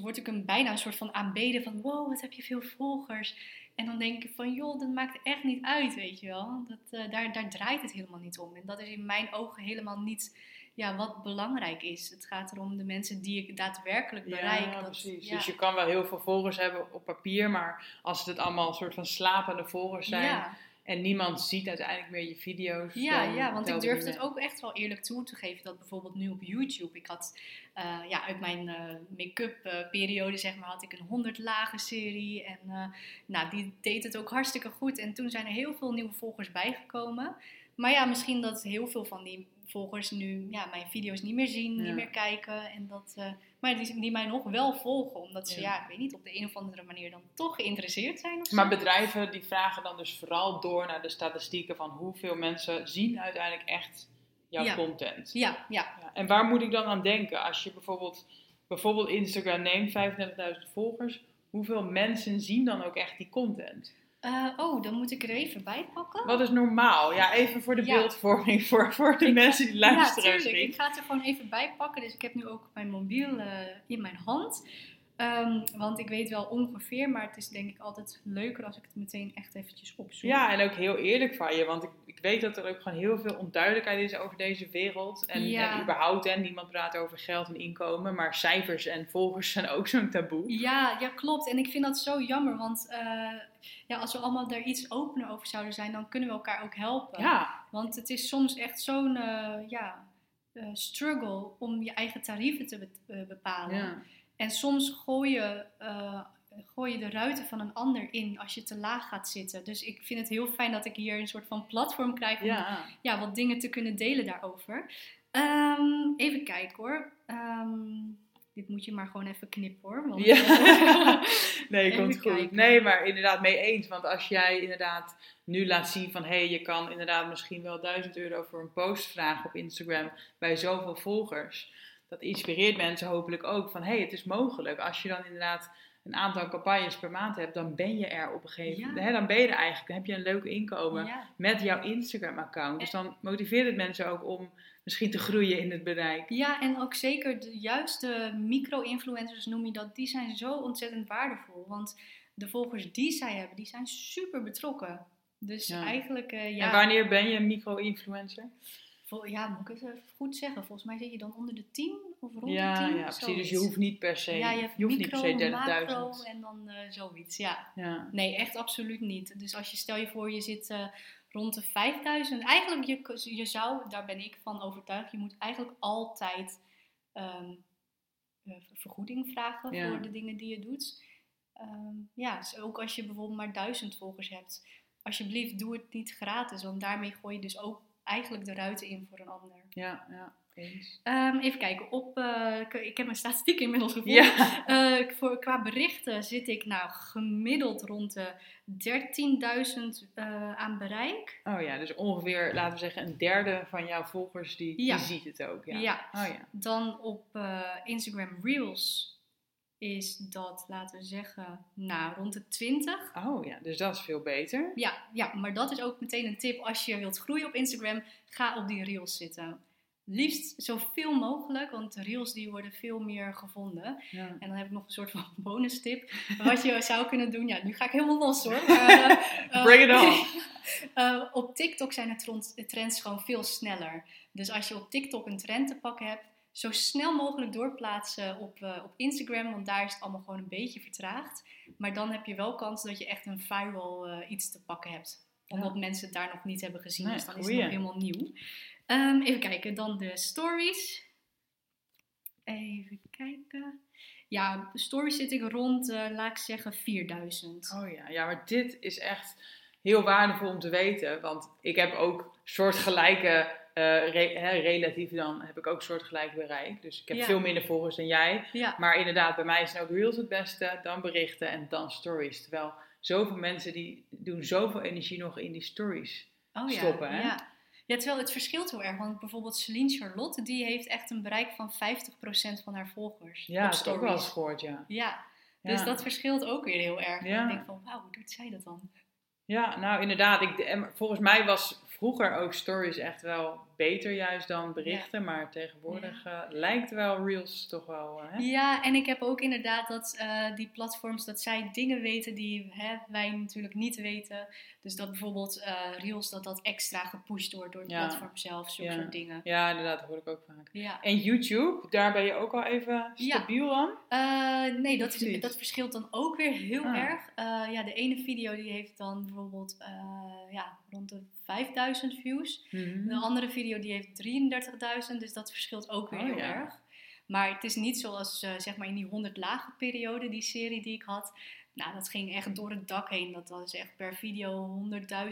word ik een bijna een soort van aanbeden van wow, wat heb je veel volgers. En dan denk ik van joh, dat maakt echt niet uit, weet je wel. Dat, eh, daar, daar draait het helemaal niet om. En dat is in mijn ogen helemaal niet ja, wat belangrijk is. Het gaat erom de mensen die ik daadwerkelijk bereik. Ja, dat, precies. ja. Dus je kan wel heel veel volgers hebben op papier, maar als het allemaal een soort van slapende volgers zijn ja. En niemand ziet uiteindelijk meer je video's. Ja, ja, want ik telt durf niet het ook echt wel eerlijk toe te geven dat bijvoorbeeld nu op YouTube, ik had eh, ja, uit mijn eh, make-up eh, periode zeg maar, had ik een 100 lagen serie en nou, die deed het ook hartstikke goed en toen zijn er heel veel nieuwe volgers bijgekomen. Maar ja, misschien dat heel veel van die volgers nu ja, mijn video's niet meer zien, Ja. niet meer kijken en dat, eh, maar die, die mij nog wel volgen omdat ze Ja. ja. ik weet niet, op de een of andere manier dan toch geïnteresseerd zijn of zo. Maar bedrijven die vragen dan dus vooral door naar de statistieken van hoeveel mensen zien uiteindelijk echt jouw Ja. content. Ja, ja. Ja, en waar moet ik dan aan denken? Als je bijvoorbeeld, bijvoorbeeld Instagram neemt, 35.000 volgers, hoeveel mensen zien dan ook echt die content? Eh, oh, dan moet ik er even bij pakken. Wat is normaal? Ja, even voor de Ja. beeldvorming, voor, voor de Ik- mensen die luisteren. Ja, tuurlijk. Ik ga het er gewoon even bij pakken. Dus ik heb nu ook mijn mobiel eh, in mijn hand. Ehm, want ik weet wel ongeveer, maar het is denk ik altijd leuker als ik het meteen echt eventjes opzoek. Ja, en ook heel eerlijk van je, want ik, ik weet dat er ook gewoon heel veel onduidelijkheid is over deze wereld. En, Ja. en überhaupt, en niemand praat over geld en inkomen, maar cijfers en volgers zijn ook zo'n taboe. Ja, ja, klopt. En ik vind dat zo jammer, want eh, ja, als we allemaal daar iets opener over zouden zijn, dan kunnen we elkaar ook helpen. Ja, Want het is soms echt zo'n eh, ja, eh, struggle om je eigen tarieven te be- bepalen. ja. En soms gooi je, eh, gooi je de ruiten van een ander in als je te laag gaat zitten. Dus ik vind het heel fijn dat ik hier een soort van platform krijg om ja. ja, wat dingen te kunnen delen daarover. Ehm, even kijken hoor. Ehm, dit moet je maar gewoon even knippen hoor. Want, Ja. eh, nee, goed. Nee, maar inderdaad mee eens. Want als jij inderdaad nu laat zien van... hé, hey, je kan inderdaad misschien wel 1000 euro voor een post vragen op Instagram... bij zoveel volgers. Dat inspireert mensen hopelijk ook van... hé, hey, het is mogelijk. Als je dan inderdaad een aantal campagnes per maand hebt... dan ben je er op een gegeven Ja. moment. Hè, dan ben je er eigenlijk. Dan heb je een leuk inkomen ja. met jouw Instagram-account. Dus dan motiveert het mensen ook om misschien te groeien in het bereik. ja, en ook zeker de juiste micro-influencers noem je dat. Die zijn zo ontzettend waardevol. Want de volgers die zij hebben, die zijn super betrokken. Dus Ja. eigenlijk, eh, ja. En wanneer ben je een micro-influencer? Ja, moet ik het even goed zeggen? Volgens mij zit je dan onder de 10 of rond Ja, de 10. ja, precies. Dus je hoeft niet per se, ja, je hoeft niet micro, per se macro 30.000. en dan eh, zoiets. Ja. Ja. Nee, echt absoluut niet. Dus als je stel je voor, je zit eh, rond de 5000. Eigenlijk, je, je zou, daar ben ik van overtuigd, je moet eigenlijk altijd ehm, eh, vergoeding vragen Ja. voor de dingen die je doet. Ehm, ja, dus ook als je bijvoorbeeld maar 1000 volgers hebt. alsjeblieft doe het niet gratis. Want daarmee gooi je dus ook eigenlijk de ruiten in voor een ander. Ja, ja. Eens. Ehm, even kijken, op, eh, ik- heb mijn statistiek inmiddels gevonden. Ja. Eh, voor, qua berichten zit ik nou gemiddeld rond de 13.000 eh, aan bereik. Oh ja, dus ongeveer, laten we zeggen, een derde van jouw volgers die, Ja. die ziet het ook. Ja. Ja. Oh ja. Dan op Instagram Reels is dat, laten we zeggen, nou rond de 20. Oh ja, dus dat is veel beter. Ja, ja, maar dat is ook meteen een tip. Als je wilt groeien op Instagram, ga op die Reels zitten. Liefst zoveel mogelijk, want de Reels die worden veel meer gevonden. Ja. En dan heb ik nog een soort van bonus tip. Wat je zou kunnen doen. Ja, nu ga ik helemaal los hoor. Eh, eh, Bring it on. eh, op TikTok zijn de trends gewoon veel sneller. Dus als je op TikTok een trend te pakken hebt, zo snel mogelijk doorplaatsen op, eh, op Instagram. Want daar is het allemaal gewoon een beetje vertraagd. Maar dan heb je wel kans dat je echt een viral eh, iets te pakken hebt. Omdat mensen het daar nog niet hebben gezien. Nee, dus dan is het nog helemaal nieuw. Ehm, even kijken, dan de stories. Even kijken. Ja, de stories zit ik rond, eh, laat ik zeggen, 4000. Oh ja, ja, maar dit is echt heel waardevol om te weten. Want ik heb ook soortgelijke, eh re- hè, relatief dan, heb ik ook soortgelijk bereik. Dus ik heb Ja. veel minder volgers dan jij. Ja, Maar inderdaad, bij mij zijn ook reels het beste, dan berichten en dan stories. Terwijl zoveel mensen die doen zoveel energie nog in die stories. oh, ja. stoppen, hè? Ja. ja, terwijl het verschilt heel erg. Want bijvoorbeeld Celine Charlotte, die heeft echt een bereik van 50% van haar volgers. Ja, op dat heb ik ook wel eens gehoord, ja. Ja, Ja. dus dat verschilt ook weer heel erg. En Ja. ik denk van, wauw, hoe doet zij dat dan? Ja, nou inderdaad. Ik, en volgens mij was vroeger ook stories echt wel beter juist dan berichten. Maar tegenwoordig eh, lijkt wel reels toch wel... hè? Ja, en ik heb ook inderdaad dat eh, die platforms, dat zij dingen weten die hè, wij natuurlijk niet weten. Dus dat bijvoorbeeld eh, Reels, dat dat extra gepusht wordt door het Ja. platform zelf, zulke Ja. soort dingen. Ja, inderdaad, dat hoor ik ook vaak. Ja. En YouTube, daar ben je ook al even stabiel aan? Eh, nee, dat, is, dat verschilt dan ook weer heel Ah. erg. Eh, ja, de ene video die heeft dan bijvoorbeeld ja, rond de 5000 views. Mhm. De andere video die heeft 33.000, dus dat verschilt ook weer Oh, heel erg. Maar het is niet zoals zeg maar in die 100 lagen periode, die serie die ik had. Nou, dat ging echt door het dak heen. Dat was echt per video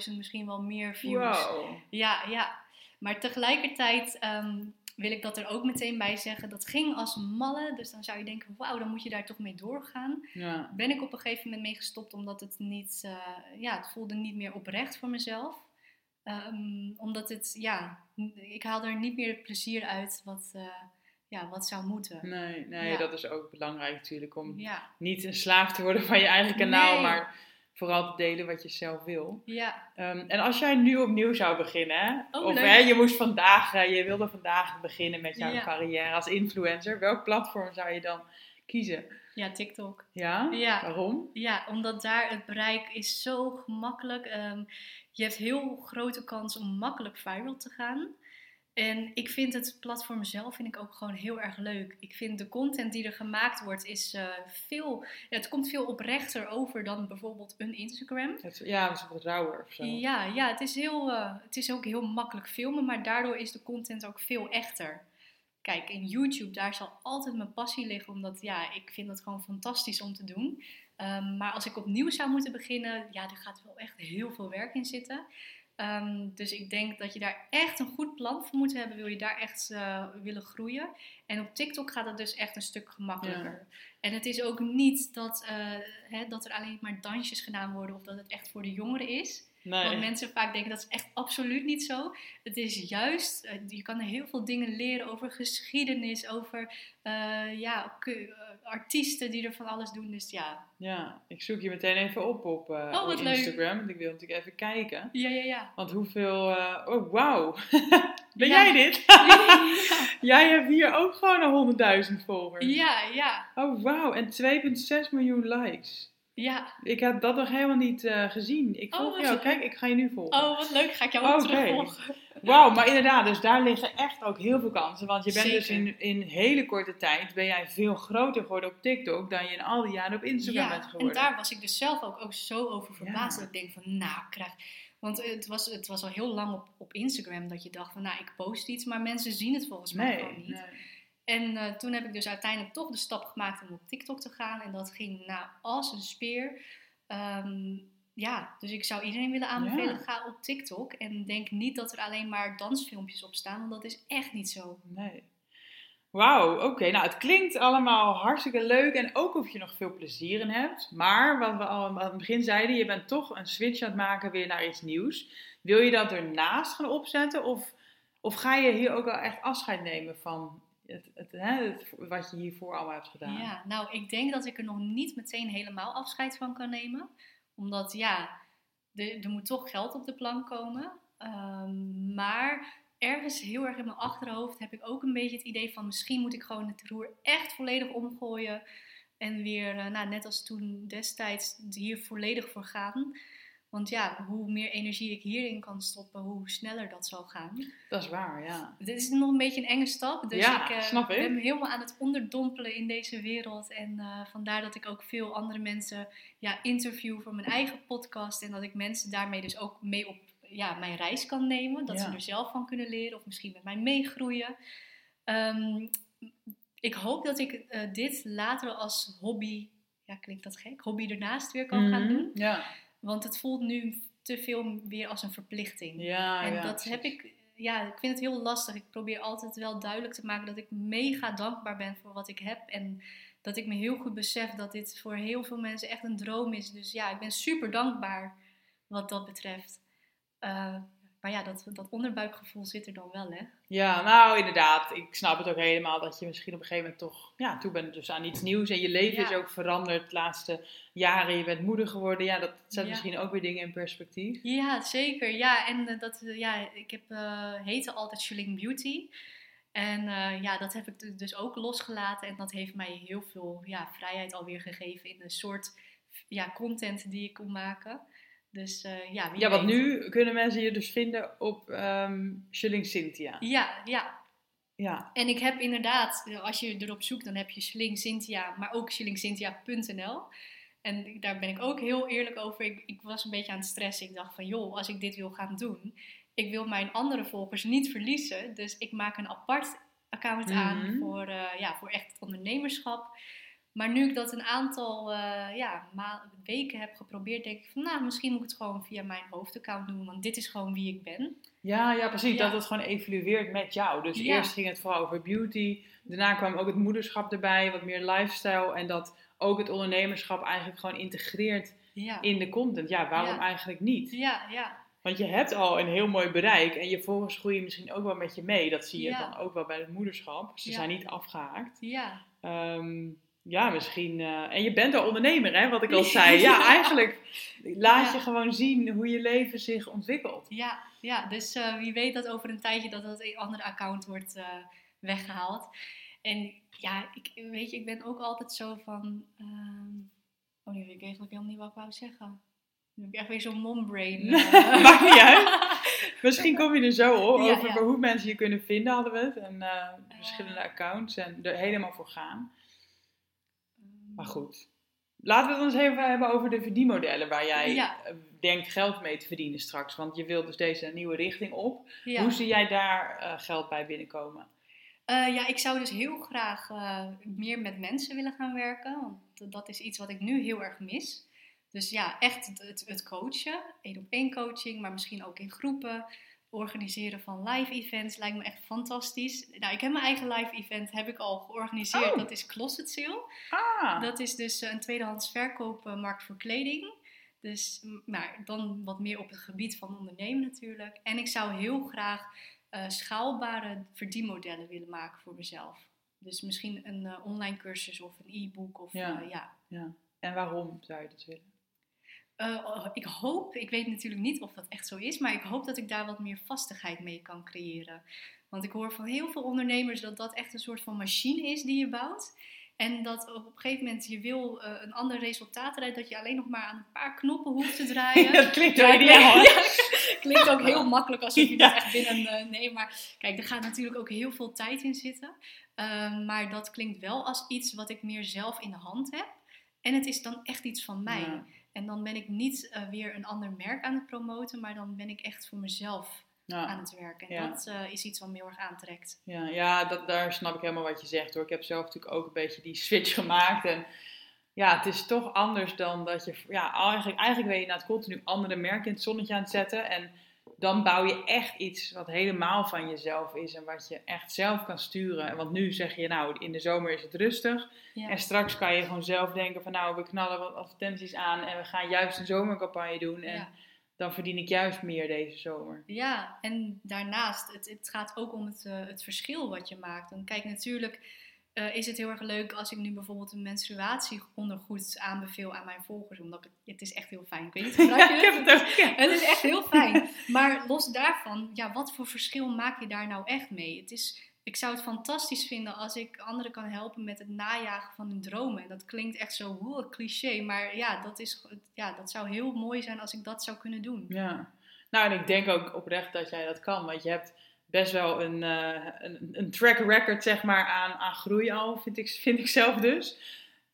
100.000, misschien wel meer views. Wow. Ja, ja. Maar tegelijkertijd ehm, wil ik dat er ook meteen bij zeggen. Dat ging als malle. Dus dan zou je denken, wauw, dan moet je daar toch mee doorgaan. Ja. Ben ik op een gegeven moment mee gestopt omdat het niet, eh, ja, het voelde niet meer oprecht voor mezelf. Ehm, omdat het, ja, ik haalde er niet meer het plezier uit wat, eh, ja, wat zou moeten. Nee, nee Ja. dat is ook belangrijk natuurlijk. Om Ja, niet een slaaf te worden van je eigen kanaal, Nee. maar vooral te delen wat je zelf wil. ja. Ehm, en als jij nu opnieuw zou beginnen, hè? Oh, of hè, je moest vandaag, eh, je wilde vandaag beginnen met jouw Ja. carrière als influencer, welk platform zou je dan kiezen? ja, TikTok. Ja? Ja. Waarom? Ja, omdat daar het bereik is zo gemakkelijk. Ehm, je hebt heel grote kans om makkelijk viral te gaan. En ik vind het platform zelf vind ik ook gewoon heel erg leuk. Ik vind de content die er gemaakt wordt, is eh, veel, het komt veel oprechter over dan bijvoorbeeld een Instagram. Het, ja, het is wat rauwer of zo. Ja, ja het, is heel, eh, het is ook heel makkelijk filmen, maar daardoor is de content ook veel echter. Kijk, in YouTube, daar zal altijd mijn passie liggen, omdat ja, ik vind dat gewoon fantastisch om te doen. Ehm, maar als ik opnieuw zou moeten beginnen, ja, er gaat wel echt heel veel werk in zitten. Ehm, dus ik denk dat je daar echt een goed plan voor moet hebben, wil je daar echt eh, willen groeien. En op TikTok gaat het dus echt een stuk gemakkelijker. En het is ook niet dat, eh, hè, dat er alleen maar dansjes gedaan worden of dat het echt voor de jongeren is. Nee. Want mensen vaak denken dat is echt absoluut niet zo. Het is juist, eh, je kan er heel veel dingen leren over geschiedenis, over eh, ja, artiesten die er van alles doen. Dus ja, Ja, ik zoek je meteen even op op, eh, Oh, leuk. Instagram, want ik wil natuurlijk even kijken. ja, ja, ja. Want hoeveel... eh, oh, wauw. ben Ja. jij dit? jij hebt hier ook gewoon een 100.000 volgers. ja, ja, Oh, wauw. En 2,6 miljoen likes. ja. Ik heb dat nog helemaal niet eh, gezien. Ik Oh, volg jou. leuk. Kijk, ik ga je nu volgen. Oh, wat leuk. Ga ik jou ook Oké. terugvolgen. Wauw, maar inderdaad, dus daar liggen echt ook heel veel kansen. Want je bent dus in, in hele korte tijd ben jij veel groter geworden op TikTok dan je in al die jaren op Instagram bent Ja, geworden. en daar was ik dus zelf ook, ook zo over verbaasd. Ja. Dat ik denk van, nou, krijg... Want het was, het was al heel lang op, op Instagram dat je dacht van, nou, ik post iets, maar mensen zien het volgens mij nee, gewoon niet. nee. En eh, toen heb ik dus uiteindelijk toch de stap gemaakt om op TikTok te gaan. En dat ging nou als een speer. Ehm, ja, dus ik zou iedereen willen aanbevelen, Ja. ga op TikTok. En denk niet dat er alleen maar dansfilmpjes op staan, want dat is echt niet zo. Nee. Wauw, oké. Nou, het klinkt allemaal hartstikke leuk en ook of je nog veel plezier in hebt. Maar wat we al aan het begin zeiden, je bent toch een switch aan het maken weer naar iets nieuws. Wil je dat ernaast gaan opzetten of, of ga je hier ook wel echt afscheid nemen van het, het, hè, het- wat je hiervoor allemaal hebt gedaan? Ja, nou, ik denk dat ik er nog niet meteen helemaal afscheid van kan nemen. Omdat, ja, er, moet toch geld op de plank komen. Ehm, maar ergens heel erg in mijn achterhoofd heb ik ook een beetje het idee van... misschien moet ik gewoon het roer echt volledig omgooien. En weer, eh, nou, net als toen destijds, hier volledig voor gaan. Want ja, hoe meer energie ik hierin kan stoppen, hoe sneller dat zal gaan. Dat is waar, ja. Dit is nog een beetje een enge stap. Dus Ja, ik eh, snap ik. ben helemaal aan het onderdompelen in deze wereld. En eh, vandaar dat ik ook veel andere mensen ja, interview voor mijn eigen podcast. En dat ik mensen daarmee dus ook mee op ja, mijn reis kan nemen. Dat Ja. ze er zelf van kunnen leren of misschien met mij meegroeien. Ehm, ik hoop dat ik eh, dit later als hobby, ja klinkt dat gek, hobby ernaast weer kan gaan Mhm, doen. Ja, Want het voelt nu te veel weer als een verplichting. ja, En ja, dat precies. heb ik, ja, ik vind het heel lastig. Ik probeer altijd wel duidelijk te maken dat ik mega dankbaar ben voor wat ik heb. En dat ik me heel goed besef dat dit voor heel veel mensen echt een droom is. Dus ja, ik ben super dankbaar wat dat betreft. Eh, maar ja, dat, dat onderbuikgevoel zit er dan wel, hè? Ja, nou inderdaad. Ik snap het ook helemaal dat je misschien op een gegeven moment toch ja, toe bent dus aan iets nieuws. En je leven Ja. is ook veranderd de laatste jaren. Je bent moeder geworden. Ja, dat zet Ja. misschien ook weer dingen in perspectief. Ja, zeker. Ja, en eh, dat, eh, ja, ik heb, eh, heette altijd Shilling Beauty. En ja, dat heb ik du- dus ook losgelaten. En dat heeft mij heel veel ja, vrijheid alweer gegeven in de soort ja, content die ik kon maken. Dus eh, ja, wie Ja, want weet. nu kunnen mensen je dus vinden op ehm Shilling Cynthia. Ja, ja. Ja, En ik heb inderdaad, als je erop zoekt, dan heb je Shilling Cynthia, maar ook shillingcynthia.nl. En daar ben ik ook heel eerlijk over. Ik, ik was een beetje aan het stressen. Ik dacht van, joh, als ik dit wil gaan doen, ik wil mijn andere volgers niet verliezen. Dus ik maak een apart account aan Mhm. voor, eh, ja, voor echt ondernemerschap. Maar nu ik dat een aantal eh, ja, weken heb geprobeerd, denk ik van, nou, misschien moet ik het gewoon via mijn hoofdaccount doen. Want dit is gewoon wie ik ben. ja, ja precies. Ja. Dat het gewoon evolueert met jou. Dus Ja. eerst ging het vooral over beauty. Daarna kwam ook het moederschap erbij. Wat meer lifestyle. En dat ook het ondernemerschap eigenlijk gewoon integreert Ja, in de content. Ja, waarom eigenlijk niet? ja, ja. Want je hebt al een heel mooi bereik en je volgers groeien misschien ook wel met je mee. Dat zie je dan ook wel bij het moederschap. Ze zijn niet afgehaakt. ja. Ehm, ja, misschien. eh, en je bent al ondernemer, hè, wat ik al zei. Ja, Ja. eigenlijk laat Ja. je gewoon zien hoe je leven zich ontwikkelt. Ja, ja dus eh, wie weet dat over een tijdje dat dat een andere account wordt eh, weggehaald. En ja, ik, weet je, ik ben ook altijd zo van... ehm, oh, nu weet ik eigenlijk helemaal niet wat ik wou zeggen. Nu heb ik echt weer zo'n mom-brain. Maakt niet uit. Misschien kom je er zo op, over ja. hoe mensen je kunnen vinden, hadden we het. En verschillende accounts en er helemaal voor gaan. Maar goed. Laten we het eens even hebben over de verdienmodellen waar jij Ja. eh, denkt geld mee te verdienen straks. Want je wilt dus deze nieuwe richting op. Ja. Hoe zie jij daar eh, geld bij binnenkomen? Eh, ja, ik zou dus heel graag meer met mensen willen gaan werken. Want dat is iets wat ik nu heel erg mis. Dus ja, echt het, het, het coachen. één op één coaching, maar misschien ook in groepen. Organiseren van live events lijkt me echt fantastisch. Nou, ik heb mijn eigen live event heb ik al georganiseerd. Oh. Dat is Closet Sale. Ah, Dat is dus eh, een tweedehands verkoopmarkt voor kleding. Dus maar dan wat meer op het gebied van ondernemen natuurlijk. En ik zou heel graag eh, schaalbare verdienmodellen willen maken voor mezelf. Dus misschien een eh, online cursus of een e-book. Of, Ja. ja. ja. En waarom zou je dat willen? Eh, oh, ik hoop, ik weet natuurlijk niet of dat echt zo is, maar ik hoop dat ik daar wat meer vastigheid mee kan creëren. Want ik hoor van heel veel ondernemers dat dat echt een soort van machine is die je bouwt. En dat op een gegeven moment je wil eh, een ander resultaat eruit, dat je alleen nog maar aan een paar knoppen hoeft te draaien. dat klinkt ideaal. ja, klinkt ook heel makkelijk alsof je dat echt binnen... eh, nee, maar kijk, er gaat natuurlijk ook heel veel tijd in zitten. Ehm, maar dat klinkt wel als iets wat ik meer zelf in de hand heb. En het is dan echt iets van mij. Ja. En dan ben ik niet eh, weer een ander merk aan het promoten, maar dan ben ik echt voor mezelf aan het werken. En Ja. dat eh, is iets wat me heel erg aantrekt. ja, ja dat, daar snap ik helemaal wat je zegt hoor. Ik heb zelf natuurlijk ook een beetje die switch gemaakt. En ja, het is toch anders dan dat je, ja, eigenlijk, eigenlijk ben je na het continu andere merken in het zonnetje aan het zetten. En dan bouw je echt iets wat helemaal van jezelf is en wat je echt zelf kan sturen. Want nu zeg je, nou, in de zomer is het rustig. Ja. En straks kan je gewoon zelf denken van, nou, we knallen wat advertenties aan en we gaan juist een zomercampagne doen. En Ja. dan verdien ik juist meer deze zomer. Ja, en daarnaast, het, het gaat ook om het, eh, het verschil wat je maakt. Dan kijk, natuurlijk eh, is het heel erg leuk als ik nu bijvoorbeeld een menstruatieondergoed aanbeveel aan mijn volgers. Omdat ik, het is echt heel fijn. Ik weet niet, gebruik je ik heb het? het ook. ja. Het is echt heel fijn. Maar los daarvan, ja, wat voor verschil maak je daar nou echt mee? Het is, ik zou het fantastisch vinden als ik anderen kan helpen met het najagen van hun dromen. En dat klinkt echt zo hoe cliché, maar ja dat, is, ja, dat zou heel mooi zijn als ik dat zou kunnen doen. Ja, nou en ik denk ook oprecht dat jij dat kan, want je hebt best wel een, eh, een, een track record zeg maar aan, aan groei al, vind ik, vind ik zelf dus.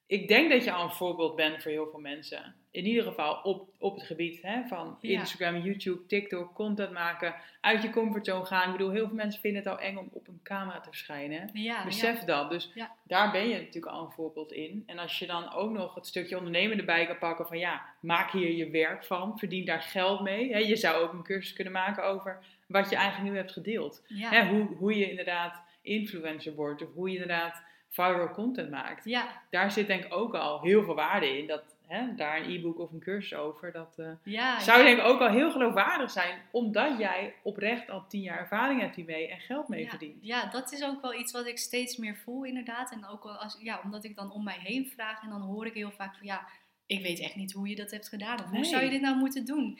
Ik denk dat je al een voorbeeld bent voor heel veel mensen. In ieder geval op, op het gebied hè, van Ja. Instagram, YouTube, TikTok, content maken, uit je comfortzone gaan. Ik bedoel, heel veel mensen vinden het al eng om op een camera te verschijnen. Ja, Besef ja. dat. Dus daar ben je natuurlijk al een voorbeeld in. En als je dan ook nog het stukje ondernemen erbij kan pakken van ja, maak hier je werk van, verdien daar geld mee. Hè, je zou ook een cursus kunnen maken over wat je eigenlijk nu hebt gedeeld. Ja. Hè, hoe, hoe je inderdaad influencer wordt of hoe je inderdaad viral content maakt. Ja, Daar zit denk ik ook al heel veel waarde in. Dat, hè, daar een e-book of een cursus over, dat eh, ja, zou ja. denk ik ook al heel geloofwaardig zijn. Omdat jij oprecht al tien jaar ervaring hebt hiermee en geld mee ja. verdient. Ja, dat is ook wel iets wat ik steeds meer voel inderdaad. En ook wel als, ja, omdat ik dan om mij heen vraag en dan hoor ik heel vaak van ja, ik weet echt niet hoe je dat hebt gedaan. Of hoe zou je dit nou moeten doen?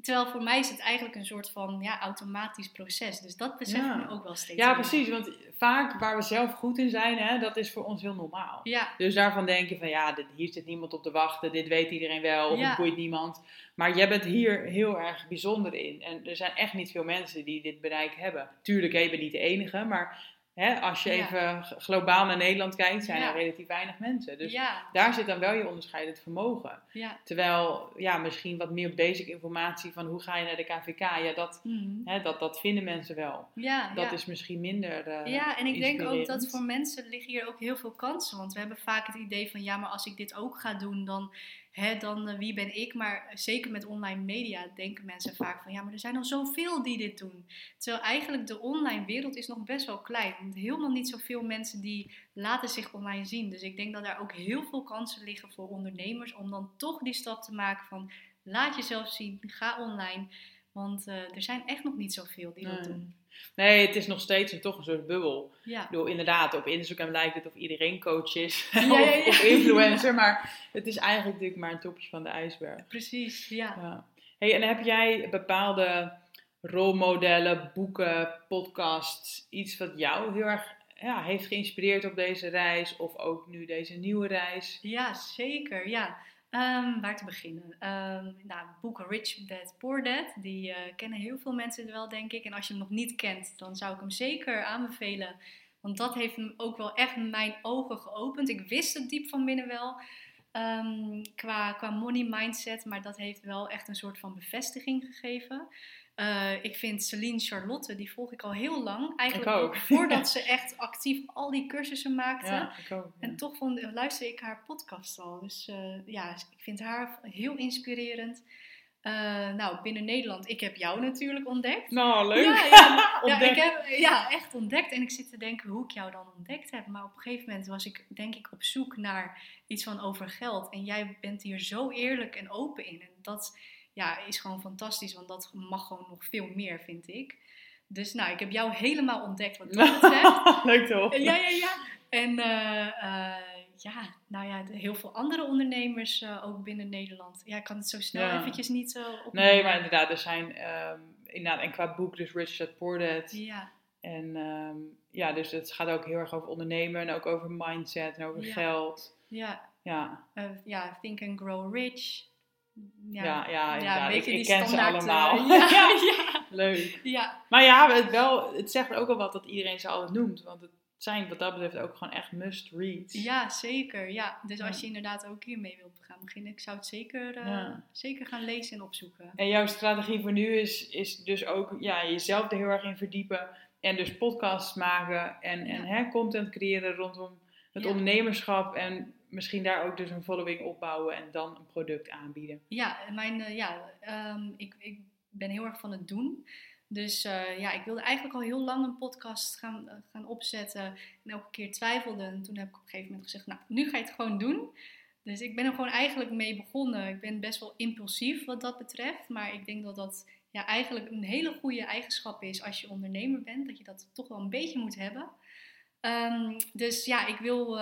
Terwijl voor mij is het eigenlijk een soort van ja, automatisch proces. Dus dat besef Ja. ook wel steeds Ja, meer. precies. Want vaak waar we zelf goed in zijn, hè, dat is voor ons heel normaal. Ja, Dus daarvan denk je van ja, dit, hier zit niemand op te wachten, dit weet iedereen wel, of Ja. het boeit niemand. Maar jij bent hier heel erg bijzonder in. En er zijn echt niet veel mensen die dit bereik hebben. Tuurlijk, je bent niet de enige, maar hè, als je Ja. even globaal naar Nederland kijkt, zijn Ja. er relatief weinig mensen. Dus ja, daar zit dan wel je onderscheidend vermogen. Terwijl, ja, misschien wat meer basic informatie van hoe ga je naar de KVK, ja, dat, Mhm. hè, dat, dat vinden mensen wel. ja, Dat is misschien minder. eh, Ja, en ik denk ook dat voor mensen liggen hier ook heel veel kansen. Want we hebben vaak het idee van ja, maar als ik dit ook ga doen, dan, hè, dan eh, wie ben ik? Maar zeker met online media denken mensen vaak van ja, maar er zijn al zoveel die dit doen. Terwijl eigenlijk de online wereld is nog best wel klein. Want helemaal niet zoveel mensen die laten zich online zien. Dus ik denk dat daar ook heel veel kansen liggen voor ondernemers om dan toch die stap te maken van laat jezelf zien, ga online. Want eh, er zijn echt nog niet zoveel die dat Nee. doen. Nee, het is nog steeds een, toch een soort bubbel. Ja. Inderdaad, op Instagram lijkt het of iedereen coach is. Ja, of, ja, ja. of influencer. Maar het is eigenlijk natuurlijk maar een topje van de ijsberg. Precies, ja. Ja. Hey, en heb jij bepaalde rolmodellen, boeken, podcasts, iets wat jou heel erg ja, heeft geïnspireerd op deze reis? Of ook nu deze nieuwe reis? Ja, zeker. Ja. Ehm, waar te beginnen? Ehm nou, het Rich Dad Poor Dad, die eh, kennen heel veel mensen wel, denk ik. En als je hem nog niet kent, dan zou ik hem zeker aanbevelen. Want dat heeft hem ook wel echt mijn ogen geopend. Ik wist het diep van binnen wel, ehm, qua, qua money mindset. Maar dat heeft wel echt een soort van bevestiging gegeven. Eh, ik vind Celine Charlotte, die volg ik al heel lang. Eigenlijk ook. voordat ze echt actief al die cursussen maakte. Ja, ik ook. ja. En toch vond, luister ik haar podcast al. Dus eh, ja, ik vind haar heel inspirerend. Eh, nou, binnen Nederland, ik heb jou natuurlijk ontdekt. Nou, leuk. Ja, ja, ik heb, ja, echt ontdekt. En ik zit te denken hoe ik jou dan ontdekt heb. Maar op een gegeven moment was ik, denk ik, op zoek naar iets van over geld. En jij bent hier zo eerlijk en open in. En dat ja, is gewoon fantastisch, want dat mag gewoon nog veel meer, vind ik. Dus nou, ik heb jou helemaal ontdekt wat dat betreft. leuk toch? Ja, ja, ja. En eh, eh, ja, nou ja, heel veel andere ondernemers eh, ook binnen Nederland. Ja, ik kan het zo snel Ja. eventjes niet uh, op. Nee, maar inderdaad, er zijn ehm, inderdaad, en qua boek dus Rich Dad Poor Dad. Ja, En ehm, ja, dus het gaat ook heel erg over ondernemen en ook over mindset en over Ja. geld. ja, Ja, ja, Think and Grow Rich. Ja, ja. Ik, ken ze standaard, eh, allemaal. ja, Leuk. ja, Maar ja, het, wel, het zegt ook al wat dat iedereen ze altijd noemt. Want het zijn wat dat betreft ook gewoon echt must-reads. ja, zeker. Ja. Dus als je inderdaad ook hiermee wilt gaan beginnen, ik zou het zeker, eh, zeker gaan lezen en opzoeken. En jouw strategie voor nu is, is dus ook ja, jezelf er heel erg in verdiepen. En dus podcasts maken en, en hè, content creëren rondom het ondernemerschap. En misschien daar ook dus een following opbouwen en dan een product aanbieden. Ja, mijn, uh, ja ehm, ik, ik ben heel erg van het doen. Dus uh, ja, ik wilde eigenlijk al heel lang een podcast gaan, uh, gaan opzetten. En elke keer twijfelde. En toen heb ik op een gegeven moment gezegd, nou, nu ga je het gewoon doen. Dus ik ben er gewoon eigenlijk mee begonnen. Ik ben best wel impulsief wat dat betreft. Maar ik denk dat dat ja, eigenlijk een hele goede eigenschap is als je ondernemer bent. Dat je dat toch wel een beetje moet hebben. Um, dus ja, ik wil,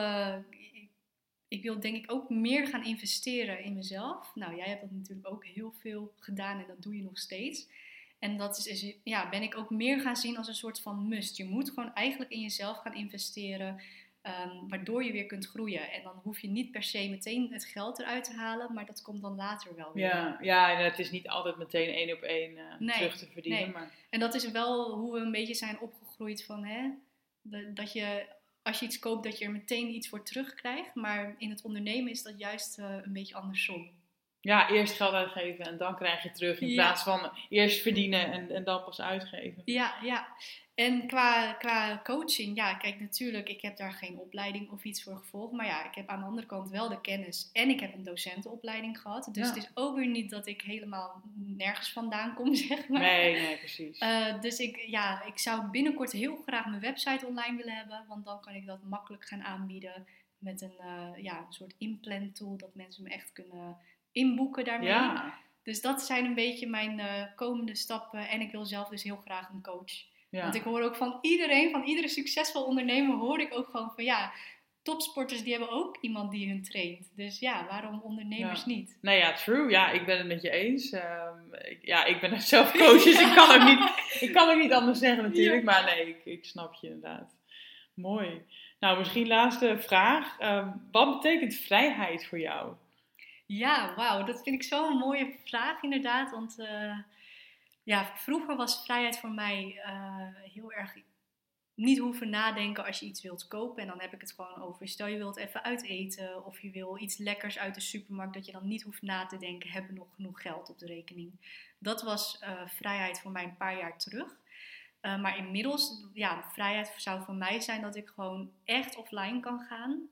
ik, wil denk ik ook meer gaan investeren in mezelf. Nou, jij hebt dat natuurlijk ook heel veel gedaan en dat doe je nog steeds. En dat is, is, ja, ben ik ook meer gaan zien als een soort van must. Je moet gewoon eigenlijk in jezelf gaan investeren. Um, waardoor je weer kunt groeien. En dan hoef je niet per se meteen het geld eruit te halen, maar dat komt dan later wel weer. Ja, ja en het is niet altijd meteen één op één uh, nee, terug te verdienen. Nee. Maar... En dat is wel hoe we een beetje zijn opgegroeid van hè, dat je als je iets koopt, dat je er meteen iets voor terugkrijgt. Maar in het ondernemen is dat juist uh, een beetje andersom. Ja, eerst geld uitgeven en dan krijg je terug. In ja. plaats van eerst verdienen en, en dan pas uitgeven. Ja, ja. En qua, qua coaching, ja, kijk, natuurlijk, ik heb daar geen opleiding of iets voor gevolgd. Maar ja, ik heb aan de andere kant wel de kennis en ik heb een docentenopleiding gehad. Dus ja. het is ook weer niet dat ik helemaal nergens vandaan kom, zeg maar. Nee, nee, precies. Uh, dus ik, ja, ik zou binnenkort heel graag mijn website online willen hebben. Want dan kan ik dat makkelijk gaan aanbieden met een, uh, ja, een soort implant tool. Dat mensen me echt kunnen inboeken daarmee. Ja. Dus dat zijn een beetje mijn uh, komende stappen. En ik wil zelf dus heel graag een coach. Ja. Want ik hoor ook van iedereen, van iedere succesvol ondernemer, hoor ik ook gewoon van ja, topsporters die hebben ook iemand die hun traint. Dus ja, waarom ondernemers ja. niet? Nou ja, true. Ja, ik ben het met je eens. Um, ik, ja, ik ben zelf coach, dus ik kan ook niet, ik kan ook niet anders zeggen natuurlijk. Maar nee, ik, ik snap je inderdaad. Mooi. Nou, misschien laatste vraag. Um, wat betekent vrijheid voor jou? Ja, wauw. Dat vind ik zo'n mooie vraag inderdaad. Want uh, ja, vroeger was vrijheid voor mij uh, heel erg niet hoeven nadenken als je iets wilt kopen. En dan heb ik het gewoon over, stel je wilt even uiteten of je wil iets lekkers uit de supermarkt, dat je dan niet hoeft na te denken, hebben nog genoeg geld op de rekening. Dat was uh, vrijheid voor mij een paar jaar terug. Maar inmiddels, ja, vrijheid zou voor mij zijn dat ik gewoon echt offline kan gaan.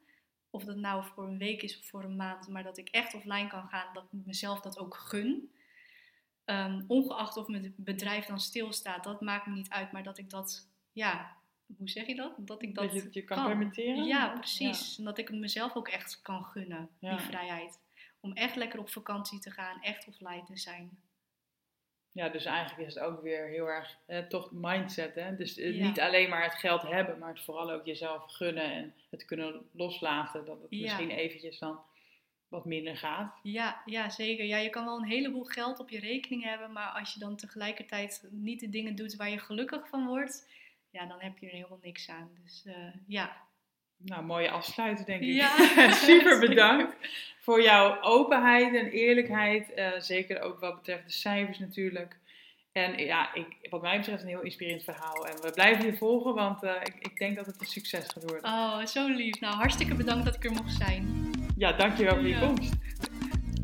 Of dat nou voor een week is of voor een maand, maar dat ik echt offline kan gaan, dat ik mezelf dat ook gun. Um, ongeacht of mijn bedrijf dan stilstaat, dat maakt me niet uit, maar dat ik dat, ja, hoe zeg je dat? Dat ik dat, dat je kan, kan, permitteren? Ja, precies. Ja. En dat ik het mezelf ook echt kan gunnen, ja. die vrijheid. Om echt lekker op vakantie te gaan, echt offline te zijn. Ja, dus eigenlijk is het ook weer heel erg eh, toch mindset. Hè? Dus eh, ja. niet alleen maar het geld hebben, maar het vooral ook jezelf gunnen en het kunnen loslaten. Dat het misschien eventjes dan wat minder gaat. Ja, ja, zeker. Ja, je kan wel een heleboel geld op je rekening hebben, maar als je dan tegelijkertijd niet de dingen doet waar je gelukkig van wordt, ja, dan heb je er helemaal niks aan. Dus uh, ja. Nou, mooie afsluiten denk ik. Ja, Super bedankt voor jouw openheid en eerlijkheid. Uh, zeker ook wat betreft de cijfers natuurlijk. En ja, ik, wat mij betreft een heel inspirerend verhaal. En we blijven je volgen, want uh, ik, ik, denk dat het een succes gaat worden. Oh, zo lief. Nou, hartstikke bedankt dat ik er mocht zijn. Ja, dankjewel voor je ja. komst.